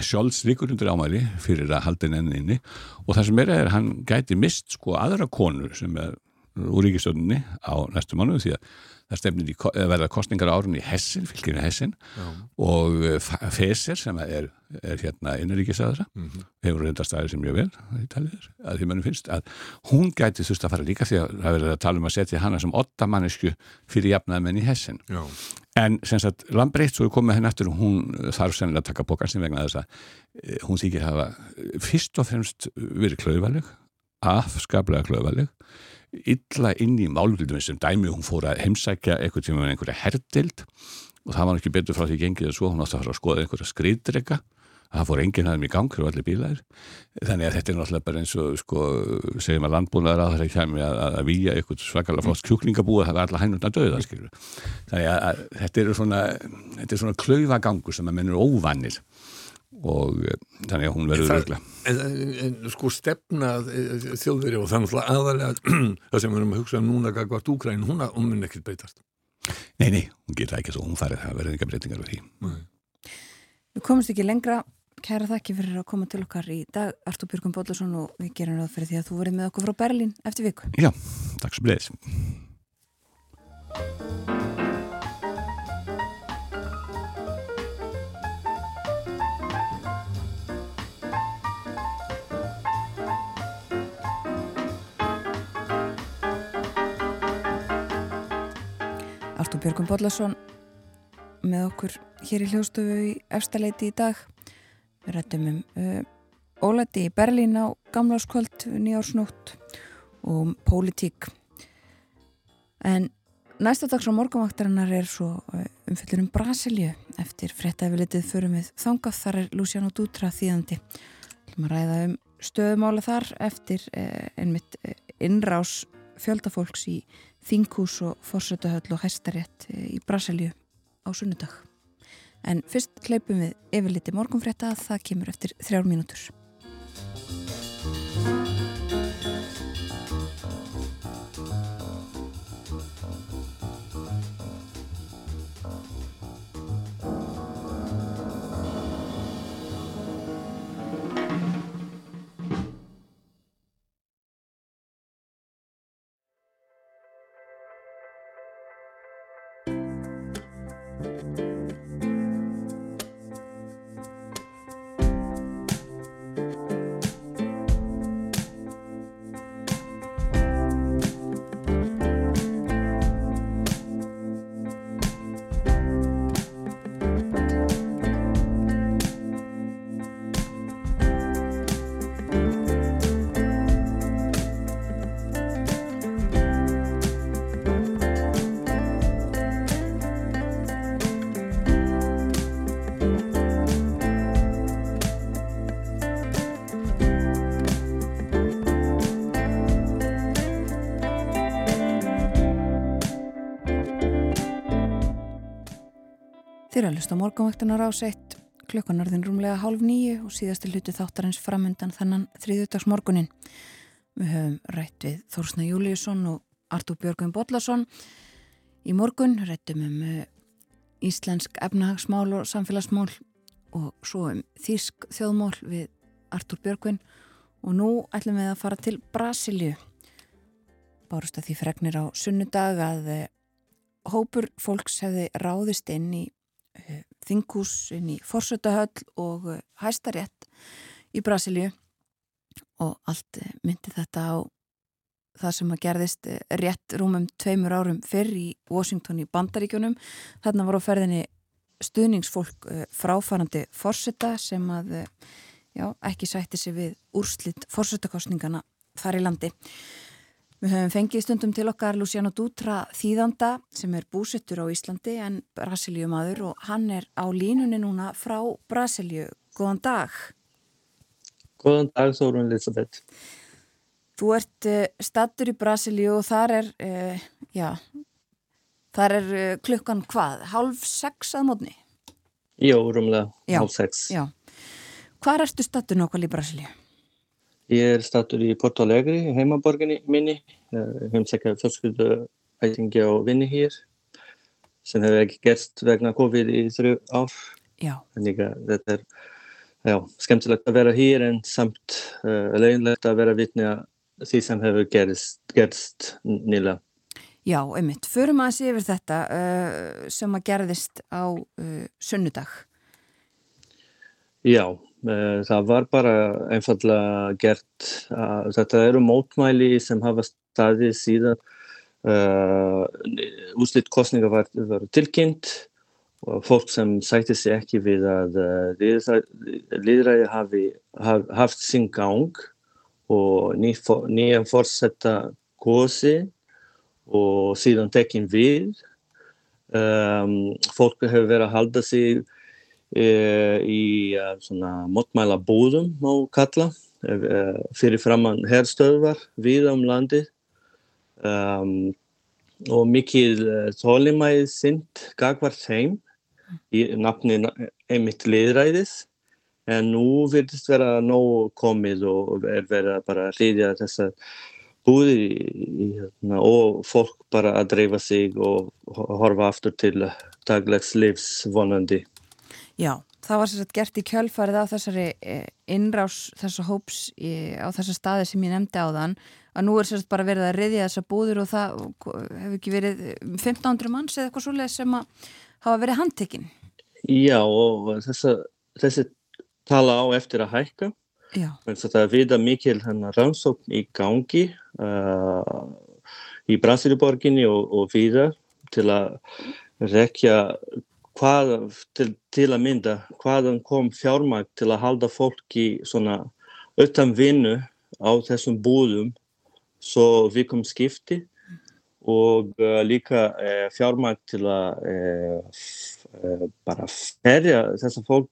Scholz líkur undir ámæli fyrir að halda henni inni. Og það sem er að hann gæti mist sko aðra konur sem er úr ríkistöndinni á næstu mánu því að það stefnir í verða kostningar árun í Hessin, fylginu Hessin Já. og eh, Feser sem er, er hérna innaríkisaðra mm -hmm. hefur reynda staðið sem mjög vel að því mannum finnst að hún gæti þúst að fara líka því að það verður að tala um að setja hana sem ottamannisku fyrir jafnaðmenn í Hessin Já. en sem sagt Lambreitt svo er komið henn eftir og hún þarf sennilega að taka bókarsin vegna þess að eh, hún þykir hafa fyrst og fremst verið klöðvaleg afskaplega klöðvaleg illa inn í málum sem dæmi hún fór að heimsækja eitthvað sem var einhverja herdild og það var ekki betur frá því gengið að svo hún átti að fara að skoða einhverja skriðdrega það fór enginn aðeins í gang fyrir allir bílæðir þannig að þetta er náttúrulega bara eins og sko, segjum að landbúnaðar á þess að kemja að, að výja eitthvað svakalega flott kjúklingabúið það var allar hænurna döða skilur. þannig að, að þetta er svona er svona klauvagangur sem að mennur óvannir og eh, þannig að hún verður regla en, en, en sko stefna eh, þjóðveri og þannig að aðalega það sem við erum að hugsa um núna gagvart Úkræn hún, hún mun ekkert breytast. Nei, nei, hún geta ekki svo, hún farið það verður enga breytingar við því. Nei. Við komumst ekki lengra. Kæra þakki fyrir að koma til okkar í dag. Artur Björgum Bóllarsson og við gerum ráð fyrir því að þú verið með okkur frá Berlín eftir viku. Já, takk svo bleið Björgum Bóllarsson með okkur hér í hljóðstofu í efstaleiti í dag Við rættum um uh, ólæti í Berlín á gamláskvöld nýjársnótt og um pólitík. En næsta dags á morgunvaktarinnar er svo uh, umfylgur um Brasilju eftir frettæfilitið förum við þangað. Þar er Luciano Dutra þýðandi. Við ætlum að ræða um stöðumála þar eftir uh, einmitt uh, innrás fjöldafólks í Þingús og Forsötuhöll og Hæstarétt uh, í Brasilju á sunnudag. En fyrst hleypum við yfirliti morgunfrétta að það kemur eftir þrjár mínútur. Að lusta morgunvaktunar á seitt klukkanarðin rúmlega hálf nýju og síðasti hluti þáttarins framöndan þannan þriðutags morgunin. Við höfum rætt við Þórsna Júliusson og Artúr Björgum Bodlason. Í morgun rættum um eh, íslensk efnahagsmál og samfélagsmál og svo um þísk þjóðmál við Artúr Björgvin og nú ætlum við að fara til Brasilju. Bárust að því fregnir á sunnudag að eh, hópur fólks hefði ráðist inn í þingús inn í Forsötahöll og eh, Hæstarétt í Brasilju og allt eh, myndi þetta á það sem að gerðist rétt rúmum tveimur árum fyrr í Washington í Bandaríkjunum. Þarna var á ferðinni stuðningsfólk fráfarandi Forsöta sem að já, ekki sætti sig við úrslitt Forsötakostningana þar í landi. Við höfum fengið stundum til okkar Luciano Dutra þýðanda sem er búsettur á Íslandi en Brasilíumadur og hann er á línunni núna frá Brasilíu. Góðan dag. Góðan dag, Þórun Elisabeth. Þú ert uh, stattur í Brasilíu og þar er, uh, já, þar er uh, klukkan hvað? Halv sex að mótni? Jó, rúmlega, halv sex. Já. Hvað ertu stattur nokkvæl í Brasilíu? Ég er statur í Porto Alegre, heimaborginni minni, heimsækja fjölskyldu ætingi á vinni hér sem hefur ekki gerst vegna COVID í þrjú ár. Já. Þannig að þetta er já, skemmtilegt að vera hér en samt uh, leginlegt að vera vitni að því sem hefur gerst, gerst nýla. Já, einmitt. Förum að sé yfir þetta uh, sem að gerðist á uh, sunnudag. Já, Eh, það var bara einfallega gert, þetta eru mótmæli sem hafa staðið síðan uh, úslitt kostninga var, var tilkynnt og fólk sem sætti sig ekki við að uh, liðræði hafi haf, haft sín gang og ný, nýja fórsetta kosi og síðan tekinn við. Um, fólk hefur verið að halda sig í uh, svona mótmæla búðum á kalla uh, fyrir framann herrstöðvar við um landið um, og mikið þólimæðið sind gagvart heim í nafni einmitt liðræðis en nú virðist vera nóg komið og er verið að bara hlýðja í, í, hérna, og fólk bara að dreifa sig og horfa aftur til daglegs livs vonandi. Já, það var sérstaklega gert í kjölfarið á þessari innrás þessar hóps í, á þessar staði sem ég nefndi á þann að nú er sérstaklega bara verið að riðja þessar búðir og það hefur ekki verið 1500 manns eða eitthvað svolítið sem að hafa verið handtekinn. Já og þessa, þessi tala á eftir að hækka það er vida mikil rannsókn í gangi uh, í Brasiliborginni og, og víða til að rekja hvað, til, til að mynda hvaðan kom fjármæk til að halda fólki svona utan vinnu á þessum búðum? Svo við komum skipti og uh, líka uh, fjármæk til að uh, bara ferja þessa fólk,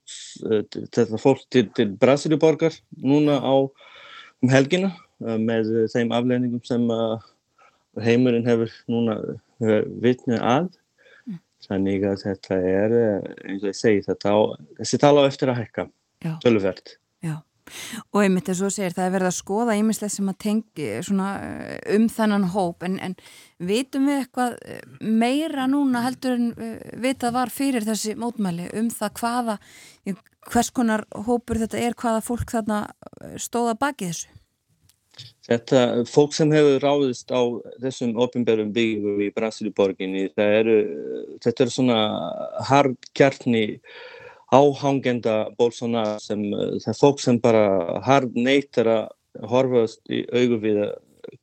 þessa fólk til, til Brasiliborgar núna á um helgina með þeim aflegningum sem heimurinn hefur núna vitni að þannig að þetta er eins og ég segi þetta á, þessi tala á eftir að hækka. Tölverð og einmitt eins og segir það er verið að skoða ímislega sem að tengi svona, um þennan hóp. En, en vitum við eitthvað meira núna heldur en vitað var fyrir þessi mótmæli um það hvaða hvers konar hópur þetta er hvaða fólk þarna stóða baki þessu Þetta, fólk sem hefur ráðist á þessum ofinbærum byggingum í Brasiliborginni, eru, þetta er svona hardkjarni áhangenda Bolsonaro sem það er fólk sem bara hard neytar að horfast í augu við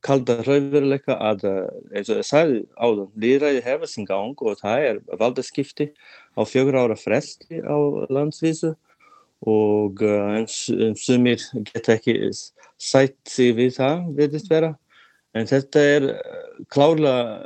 kalda raunveruleika að eins og það sagði áðan, líðræði hefur sin gang og það er valdaskipti á fjögur ára fresti á landsvísu og eins sumir geta ekki sætt sig við það, viðist vera. En þetta er klárlega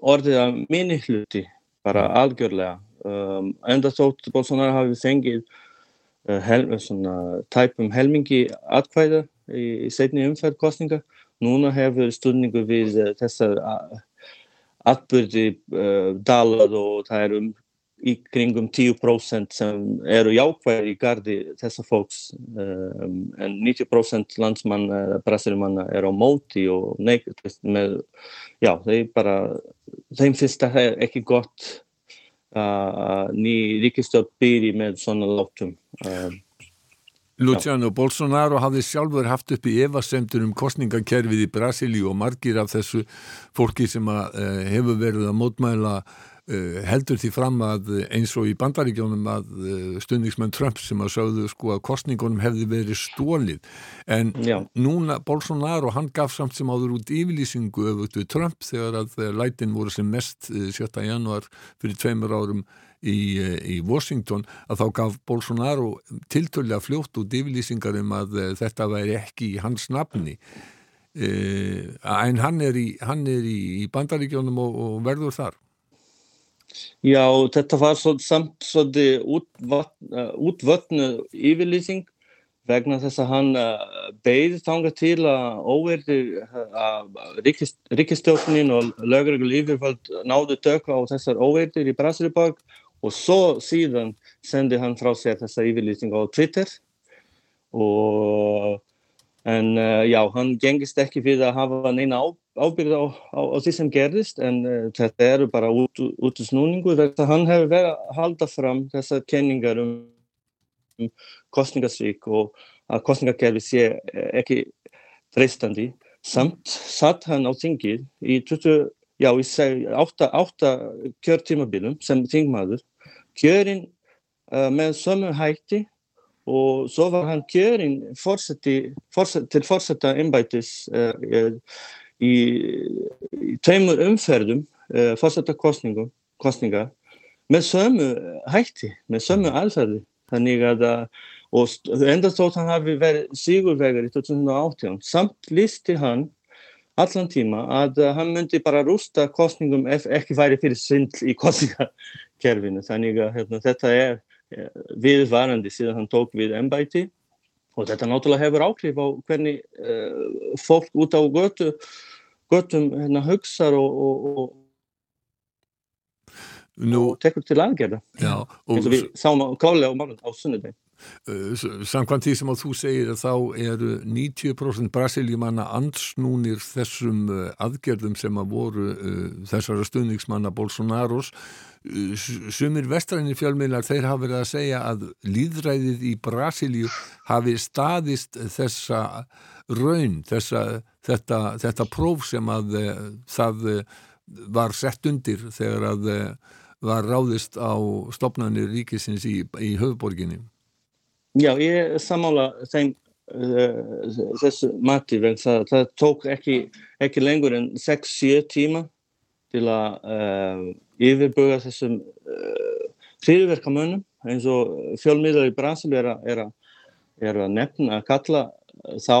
orðið að minni hluti bara algjörlega. Um, enda þótt Bolsonaro hafi fengið uh, hel, svona, tæpum helmingi atkvæða í, í setni umferð kostninga núna hefur stundningu við uh, þessar atbyrði uh, dalað og það er um í kringum 10% sem eru jákvæði í gardi þessa fólks um, en 90% landsmann eða brasilimanna er á móti og neitt með, já, þeim bara þeim finnst það ekki gott að ný ríkistjótt byrji með svona látum um, Luciano já. Bolsonaro hafði sjálfur haft upp í evasemtur um kostningakerfið í Brasilíu og margir af þessu fólki sem að, uh, hefur verið að mótmæla uh, heldur því fram að eins og í bandaríkjónum að uh, stundningsmenn Trump sem að sögðu sko að kostningunum hefði verið stólið en Já. núna Bolsonaro hann gaf samt sem áður út yfirlýsingu öfut við Trump þegar að lætin voru sem mest 7. januar fyrir tveimur árum í, í Washington að þá gaf Bolsonaro tiltölu fljótt út yfirlýsingar um að þetta væri ekki í hans nafni en hann er í, hann er í bandaríkjónum og, og verður þar Já, þetta var svo, samt svolítið útvötnu yfirlýsing vegna þess að hann uh, beigði þanga til að óverði að ríkistjóknin og lögregul yfirfald náðu dökka á þessar óverðir í Brasiliborg og svo síðan sendi hann frá sér þessa yfirlýsing á Twitter og en uh, já, hann gengist ekki fyrir að hafa neina á ábyrgð á, á, á því sem gerðist en uh, þetta eru bara út, út snúningu þetta hann hefur verið að halda fram þessar kenningar um, um kostningasvík og að kostningakerfi sé eh, ekki freistandi samt satt hann á þingið í 20, já ég seg 8, 8 kjörtímabilum sem þingmaður kjörinn uh, með sömu hætti og svo var hann kjörinn til fórsetta innbætis uh, í, í tveimur umferðum uh, fórsættakostninga með sömu hætti, með sömu alferði þannig að og enda þótt hann hafi verið sígurvegar í 2018 samt listi hann allan tíma að uh, hann myndi bara rústa kostningum ef ekki væri fyrir svindl í kostningakerfinu. Þannig að hérna, þetta er viðvarandi síðan hann tók við ennbæti og þetta náttúrulega hefur áklif á hvernig uh, fólk út á götu, götum hérna, hugsaður og, og, og Nú, og tekur til aðgerða. Eins og við sáum klálega á málun á sunnudeg uh, Samkvæmt því sem að þú segir að þá eru 90% brasiljumanna ansnúnir þessum uh, aðgerðum sem að voru uh, þessara stuðningsmanna Bolsonaros sumir vestræni fjölmiðlar þeir hafa verið að segja að líðræðið í Brasilíu hafi staðist þessa raun þessa, þetta, þetta próf sem að það var sett undir þegar að var ráðist á stopnarnir ríkisins í, í höfuborginni. Já, ég samála þeim uh, þessu mati vegna það, það tók ekki, ekki lengur en 6-7 tíma til að uh, yfirbuga þessum uh, hriðverkamönnum eins og fjölmiðlar í Brasil er, er, er að nefna að kalla þá.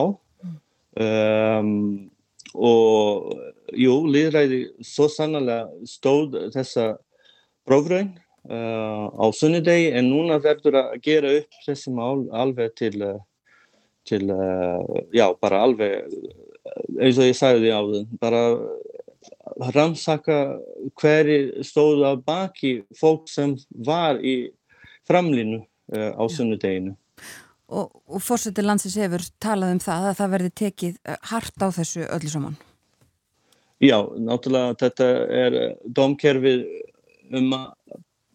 Um, og jú, liðræði svo sannlega stóð þessa prófraun uh, á sunnudegi en núna verður að gera upp þessi mál alveg til, uh, til uh, já, bara alveg eins og ég sagði á það, bara rannsaka hverju stóðu að baki fólk sem var í framlinu uh, á sunnudeginu. Og, og fórsettir landsins hefur talað um það að það verði tekið uh, hart á þessu öllu saman? Já, náttúrulega þetta er domkerfið um að,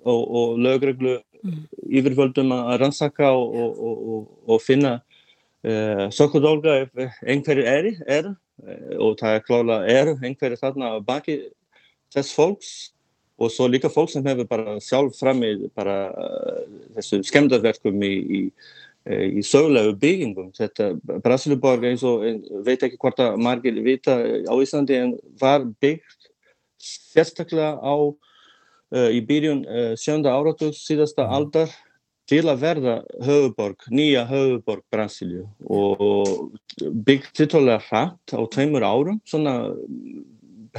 og, og lögreglu mm. yfirvöldum að rannsaka og, og, og finna uh, eh, sökkudólga ef einhverju er, er eh, og það er klálega er einhverju þarna baki þess fólks og svo líka fólk sem hefur bara sjálf fram í bara uh, þessu skemdarverkum í, í, í sögulegu byggingum. Þetta Brasiluborg eins og veit ekki hvort að margir vita á Íslandi en var byggt sérstaklega á í byrjun uh, sjönda áratug síðasta mhm. aldar til að verða höfuborg, nýja höfuborg Brasilíu og byggt tittulega hratt á tveimur árum, svona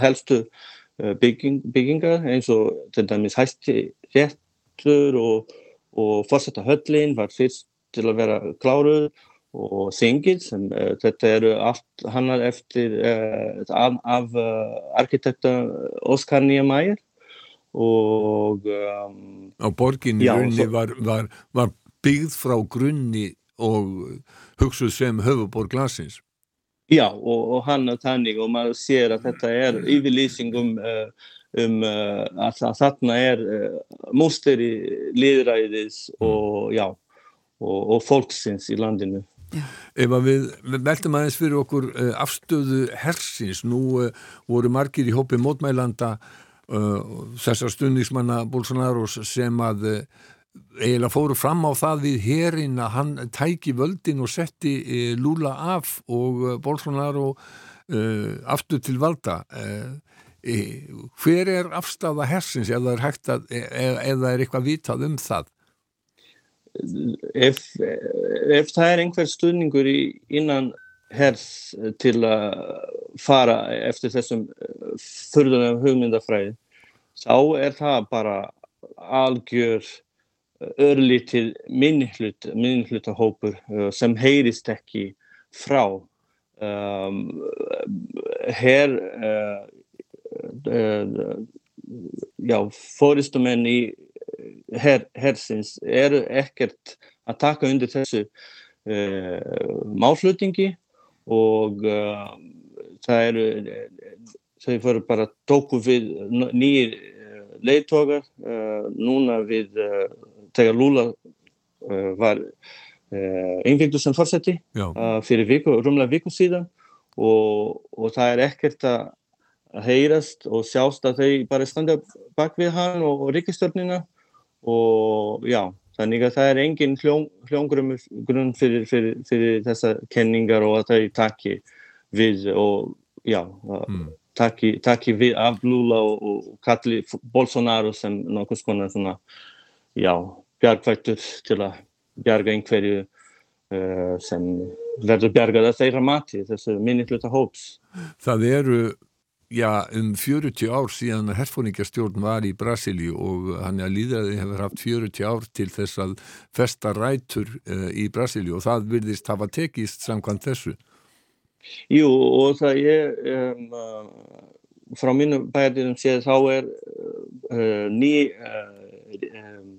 helstu uh, bygging, byggingar eins og til dæmis hæsti réttur og, og fórsetta höllin var fyrst til að vera kláruð og þingið sem uh, þetta eru allt hannar eftir uh, af, af uh, arkitekta Óskar Niemeyer og um, á borginni já, grunni svo, var, var, var byggð frá grunni og hugsuð sem höfuborg glasins Já og, og hann er tannig og maður sér að þetta er yfirlýsing um, uh, um uh, að, að þarna er uh, múster í liðræðis og já og, og fólksins í landinu. Já. Ef að við, við veltum aðeins fyrir okkur uh, afstöðu hersins, nú uh, voru margir í hópi mótmælanda þessar stundismanna Bolsonaros sem að uh, eiginlega fóru fram á það við hérinn að hann tæki völdin og setti uh, Lula af og Bolsonaro aftur til valda hver er afstafa hersins eða er, að, eða e, er eitthvað vitað um það? Ef, ef það er einhver stundingur í, innan hers til að fara eftir þessum þurðunum hugmyndafræði þá er það bara algjör eh, örlítið minnhlut, minnhlutahópur uh, sem heyrist ekki frá. Um, her uh, uh, já, fóristumenn í her, hersins eru ekkert að taka undir þessu málflutningi og það eru þau fyrir bara tóku við nýjir uh, leittókar uh, núna við uh, þegar Lula var einfengtur sem fórseti fyrir viku, rumlega viku síðan. Og, og það er ekkert að heyrast og sjást að þau bara standa bak við hann og, og ríkistörnina og já, þannig að það er engin hljón, hljóngrunn fyrir, fyrir, fyrir þessa kenningar og að þau takki við og já, mm taki, taki við af Lula og, og kalli Bolsonaro sem nokkuð svona svona, já, bjargvættur til að bjarga einhverju uh, sem verður bjargað að þeirra mati, þessu minnitluta hóps. Það eru já, um 40 ár síðan að herfóningastjórn var í Brasilíu og hann er að líðræði hefur haft 40 ár til þess að festa rætur uh, í Brasilíu og það virðist hafa tekist samkvæmt þessu. Jú og það er um, uh, frá mínu bæðinum séð þá er uh, ný um,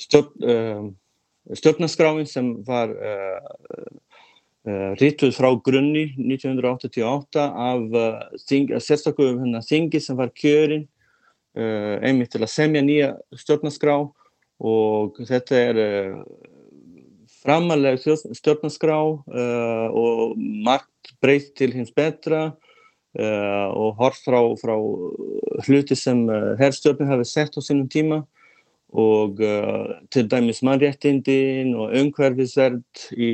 stjórn, stjórnarskráin sem var Uh, rítuð frá grunni 1988 af uh, sérstaklega hérna, þingi sem var kjörin uh, einmitt til að semja nýja stjórnarskrá og þetta er framalega stjórnarskrá og margt breytt til hins betra og hort frá, frá hluti sem herrstjórnir hafi sett á sínum tíma og uh, til dæmis mannréttindin og umhverfisverð í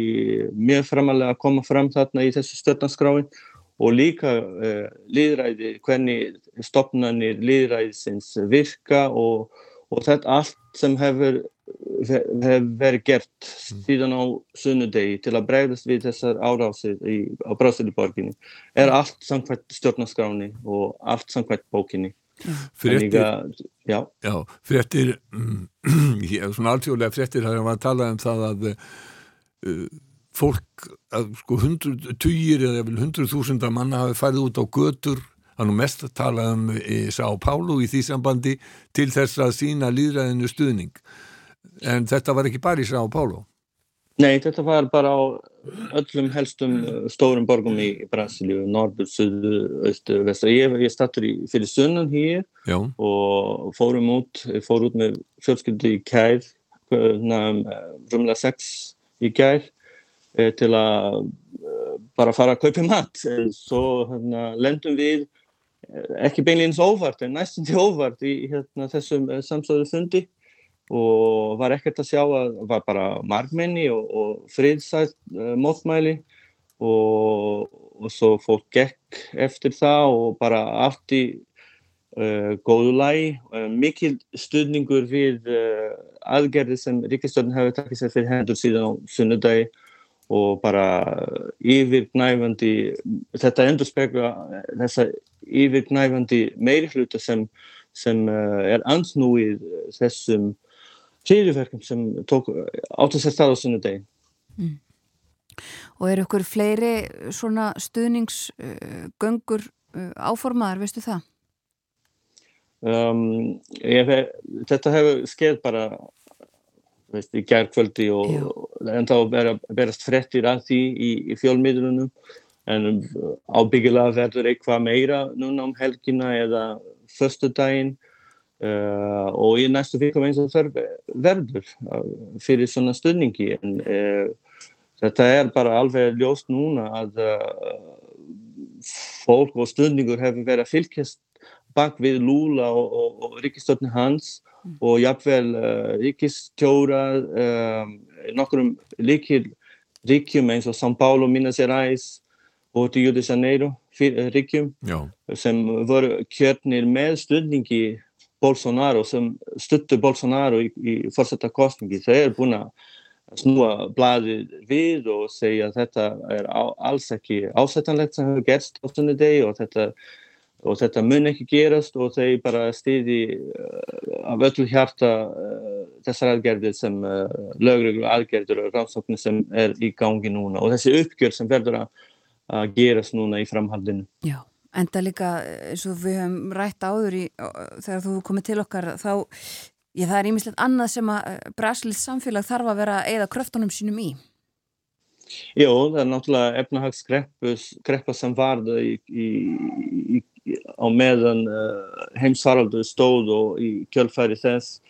mjög framalega að koma fram þarna í þessu stjórnarskráin og líka uh, líðræði, hvernig stopnarnir líðræðisins virka og, og þetta allt sem hefur hef verið gert síðan á sunnudegi til að bregðast við þessar árásir í, á Brásiliborginni er allt samkvæmt stjórnarskráni og allt samkvæmt bókinni. Fréttir, já. Já, fréttir svona alltjóðlega fréttir það er að tala um það að uh, fólk að sko hundru, tugir eða hundru þúsunda manna hafi færið út á götur hann og mest að tala um í Sá Pálu í því sambandi til þess að sína líðræðinu stuðning en þetta var ekki bara í Sá Pálu Nei, þetta var bara á öllum helstum uh, stórum borgum í Brasilíu, Norður, Suður, Östu, Vestur. Ég, ég stattur fyrir sunnan hér Já. og fórum út, fór út með fjölskyldu í kær, um, rumlega sex í kær eh, til að uh, bara fara að kaupa mat. Svo hérna, lendum við eh, ekki beinleins óvart, en næstum því óvart í hérna, þessum eh, samstöðu fundi og var ekkert að sjá að var bara margmenni og, og friðsætt uh, mótmæli. Og, og svo fólk gekk eftir það og bara allt í uh, góðu lægi uh, mikil stuðningur við aðgerði sem Ríkistjórn hefur takkið sér fyrir hendur síðan á sunnudagi. Og bara yfirgnæfandi þetta endur spekla þessa yfirgnæfandi meiri hluta sem, sem er ansnúið þessum hriðjuverkum sem tók átt að sér stað á sunnudegi. Mm. Og eru ykkur fleiri svona stuðningsgöngur uh, áformaðar, veistu það? Um, hef, þetta hefur skeið bara veist, í gerðkvöldi og en þá berast frettir að því í, í fjölmiðlunum en um, ábyggilega verður eitthvað meira núna um helgina eða förstu daginn Uh, og í næstu vikum eins og það verður uh, fyrir svona stöðningi en uh, þetta er bara alveg ljóst núna að fólk og stöðningur hefur verið að fylgjast bak við Lula og, og, og ríkistörni hans mm. og jafnvel ríkistjóra nokkurum líkir ríkjum eins og São Paulo, Minas Gerais og Rio de Janeiro ríkjum Já. sem voru kjörnir með stöðningi Bolsonaro sem stuttur Bolsonaro í, í fórsetta kostningi þau eru búin að snúa bladið við og segja að þetta er á, alls ekki ásættanlegt sem hefur gerst á sunni degi og þetta, og þetta mun ekki gerast og þau bara stiði uh, af öllu hjarta uh, þessar aðgerðir sem uh, lögreglu aðgerðir og rannsóknir sem er í gangi núna og þessi uppgjör sem verður að gerast núna í framhaldinu. Já. Enda líka eins og við höfum rætt áður í, þegar þú komið til okkar þá, ég það er ímislegt annað sem að eh, Brasilís samfélag þarf að vera eða kröftunum sínum í. Jó, það er náttúrulega efnahagsgreppa sem varða í, í, á meðan uh, heimsvaraldu stóð og í kjölfæri þess.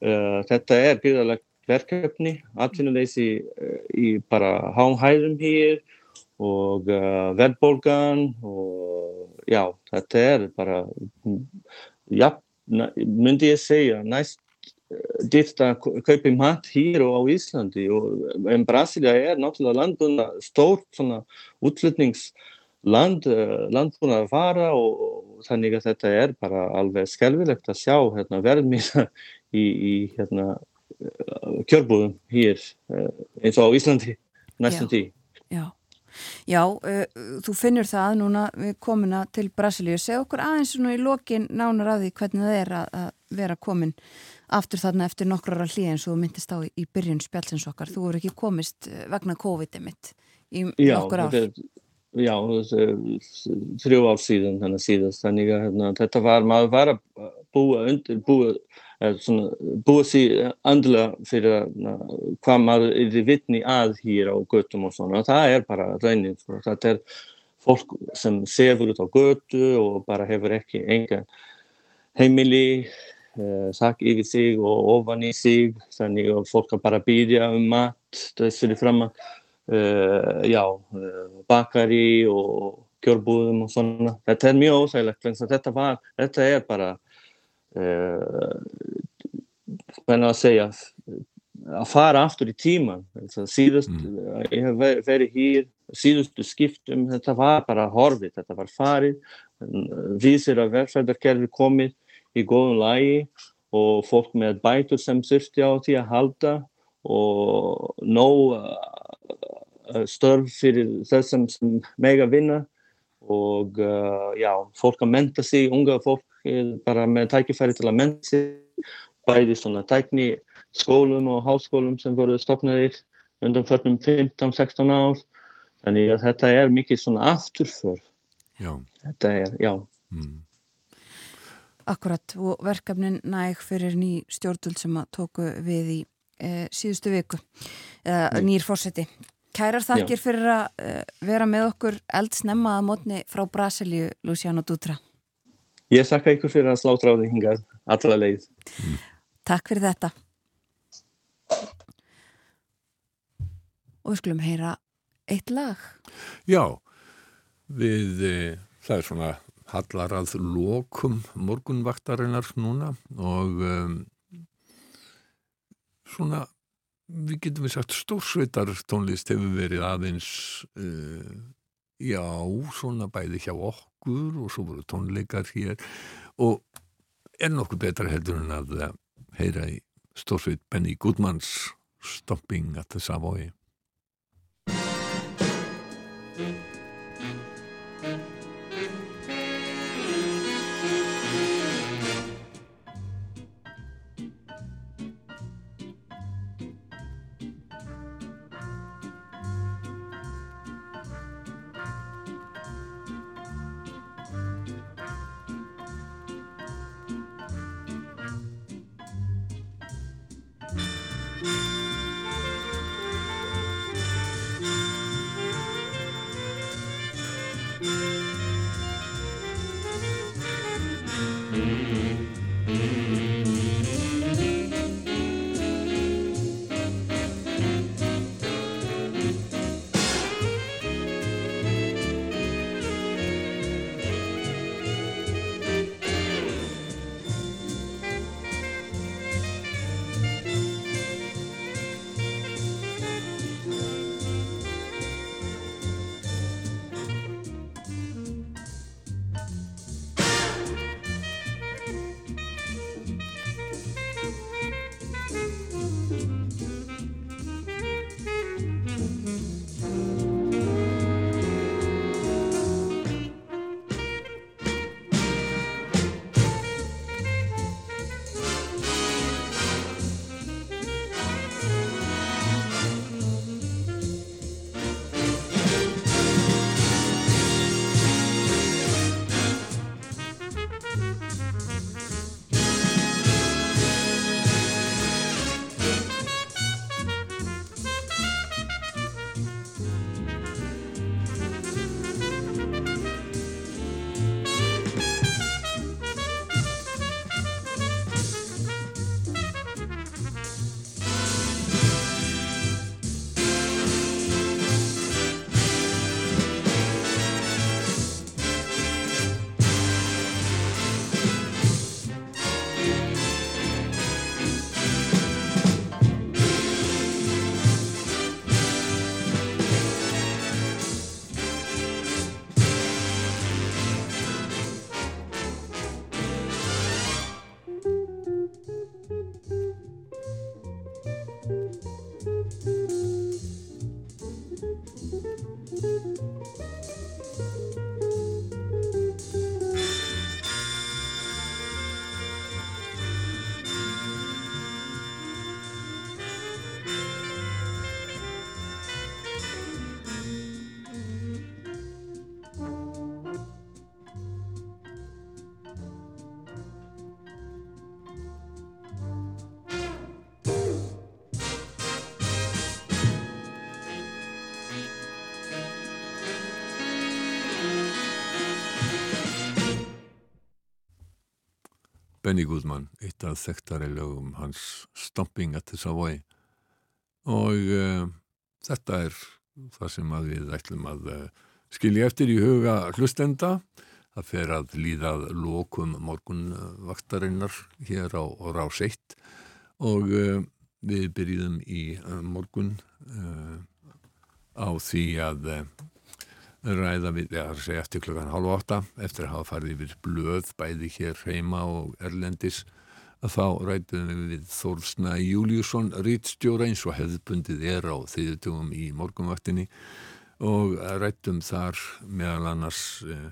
Uh, þetta er gríðalegt verkefni, atvinnuleysi uh, í bara hánhæðum hér og verðbólgan og já, þetta er bara já, myndi ég segja næst eh, dýrt að kaupa mat hér og á Íslandi. Og en Brasilia er náttúrulega landbúna stórt svona útflutningsland eh, landbúna að fara og, og þannig að þetta er bara alveg skelvilegt að sjá hérna, verðmýra í, í hérna, kjörbúðum hér eins og á Íslandi næstum tí. Já, Já uh, þú finnur það núna við komuna til Brasilíu. Segð okkur aðeins svona í lokin nánar að því hvernig það er að, að vera komin aftur þarna eftir nokkrar að hlýja eins og myndist á í, í byrjun spjálsins okkar. Þú voru ekki komist vegna COVID-19 mitt í Já, nokkur ár. er, já, þrjú ár síðan þannig síðast. Þannig að hérna, þetta var, maður var að búa undir, búa, búa sér andlega fyrir hvað maður er vitni að hér á göttum og svona. Það er bara raunin, sko. þetta er fólk sem sefur út á götu og bara hefur ekki enga heimili, uh, sak yfir sig og ofan í sig, þannig að fólk að bara býðja um mat, þess fyrir fram að Uh, já, uh, bakari og kjörbúðum og svona. Þetta er mjög ósægilegt, en þetta, þetta er bara, hvernig að segja, að fara aftur í tíman. Síðust, mm. ég hef verið hér, síðustu skiptum, þetta var bara horfið, þetta var farið, vísir að verðfæðarkerfi komið í góðum lagi og fólk með bætur sem þurfti á því að halda og nóg störf fyrir þessum sem mega vinna og uh, já, fólk að menta sig, unga fólk bara með tækifæri til að menta sig bæði svona tækni skólum og háskólum sem voru stopnaðir undan förnum 15-16 ár þannig að þetta er mikið svona afturför Já. þetta er, já Mm. Akkurat og verkefnin næg fyrir ný stjórnvöld sem að tóku við í e, síðustu viku e, nýr fórseti. Kærar þakkir Já. fyrir að e, vera með okkur eldsnemma að mótni frá Brasilíu, Luciano Dutra. Ég þakka ykkur fyrir að slátra á því hingað allra leið. Takk fyrir þetta. Og við skulum heyra eitt lag. Já, við, e, það er svona hallar að lokum morgunvaktarinnar núna og um, svona, við getum við sagt stórsveitar tónlist hefur verið aðeins, uh, já, svona bæði hjá okkur og svo voru tónleikar hér og er nokkuð betra heldur en að heyra í stórsveit Benny Goodmans Stopping at the Savoy. Benny Goodman, eitt af þekktari lögum hans Stomping at the Savoy. Og uh, þetta er það sem við ætlum að uh, skilja eftir í huga hlustenda. Það fer að líðað lokum morgunvaktarinnar hér á Rás 1 og uh, við byrjum í morgun á því að ræða við, já það að segja eftir klukkan halv átta, eftir að hafa farið yfir blöð bæði hér heima og erlendis að þá rætum við við Þórsna Júliusson rítstjóra eins og hefðbundið er á þriðutugum í morgunvaktinni. Og rættum þar meðal annars eh,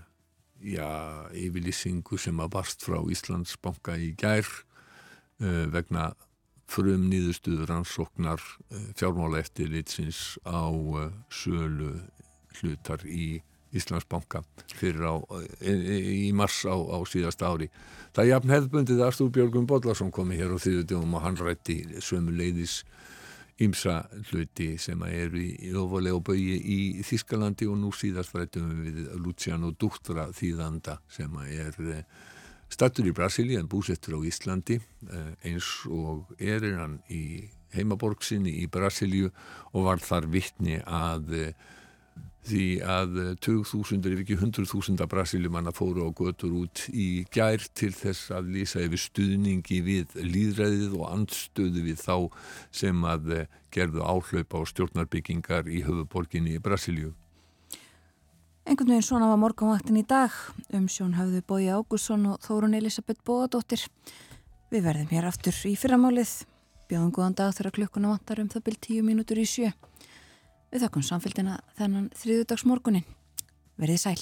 já, yfirlýsingu sem að barst frá Íslandsbanka í gær eh, vegna frum nýðustuður ansóknar eh, fjármála eftir litsins á sölu hlutar í Íslandsbanka fyrir á, í mars á, á síðast ári. Það er jafn hefðbundið að Arstúr Björgum Bodlarsson komi hér á þýðutjóðum og hann rætti sömu leiðis ímsa hluti sem eru í, ofalega bögi í Þískalandi og nú síðast rættum við Luciano Dutra þýðanda sem er eh, stattur í Brasíli en búsettur á Íslandi eins og er hann í heimaborgsinni í Brasíliu og var þar vittni að því að 20.000 ef ekki 100.000 brasilumanna fóru á götur út í gær til þess að lýsa yfir stuðningi við líðræðið og andstöðu við þá sem að eh, gerðu áhlaupa á stjórnarbyggingar í höfuborginni í Brasilíu. Engun veginn svona var morgunvaktin í dag um sjón hafðu Bói Ágússon og Þórun Elisabeth Bóadóttir. Við verðum hér aftur í fyrramálið. Bjóðum góðan dag þegar klukkuna vantar um það byrj tíu mínútur í sjö. Við þakkum samfélgina þennan þriðudags morgunin. Verðið sæl.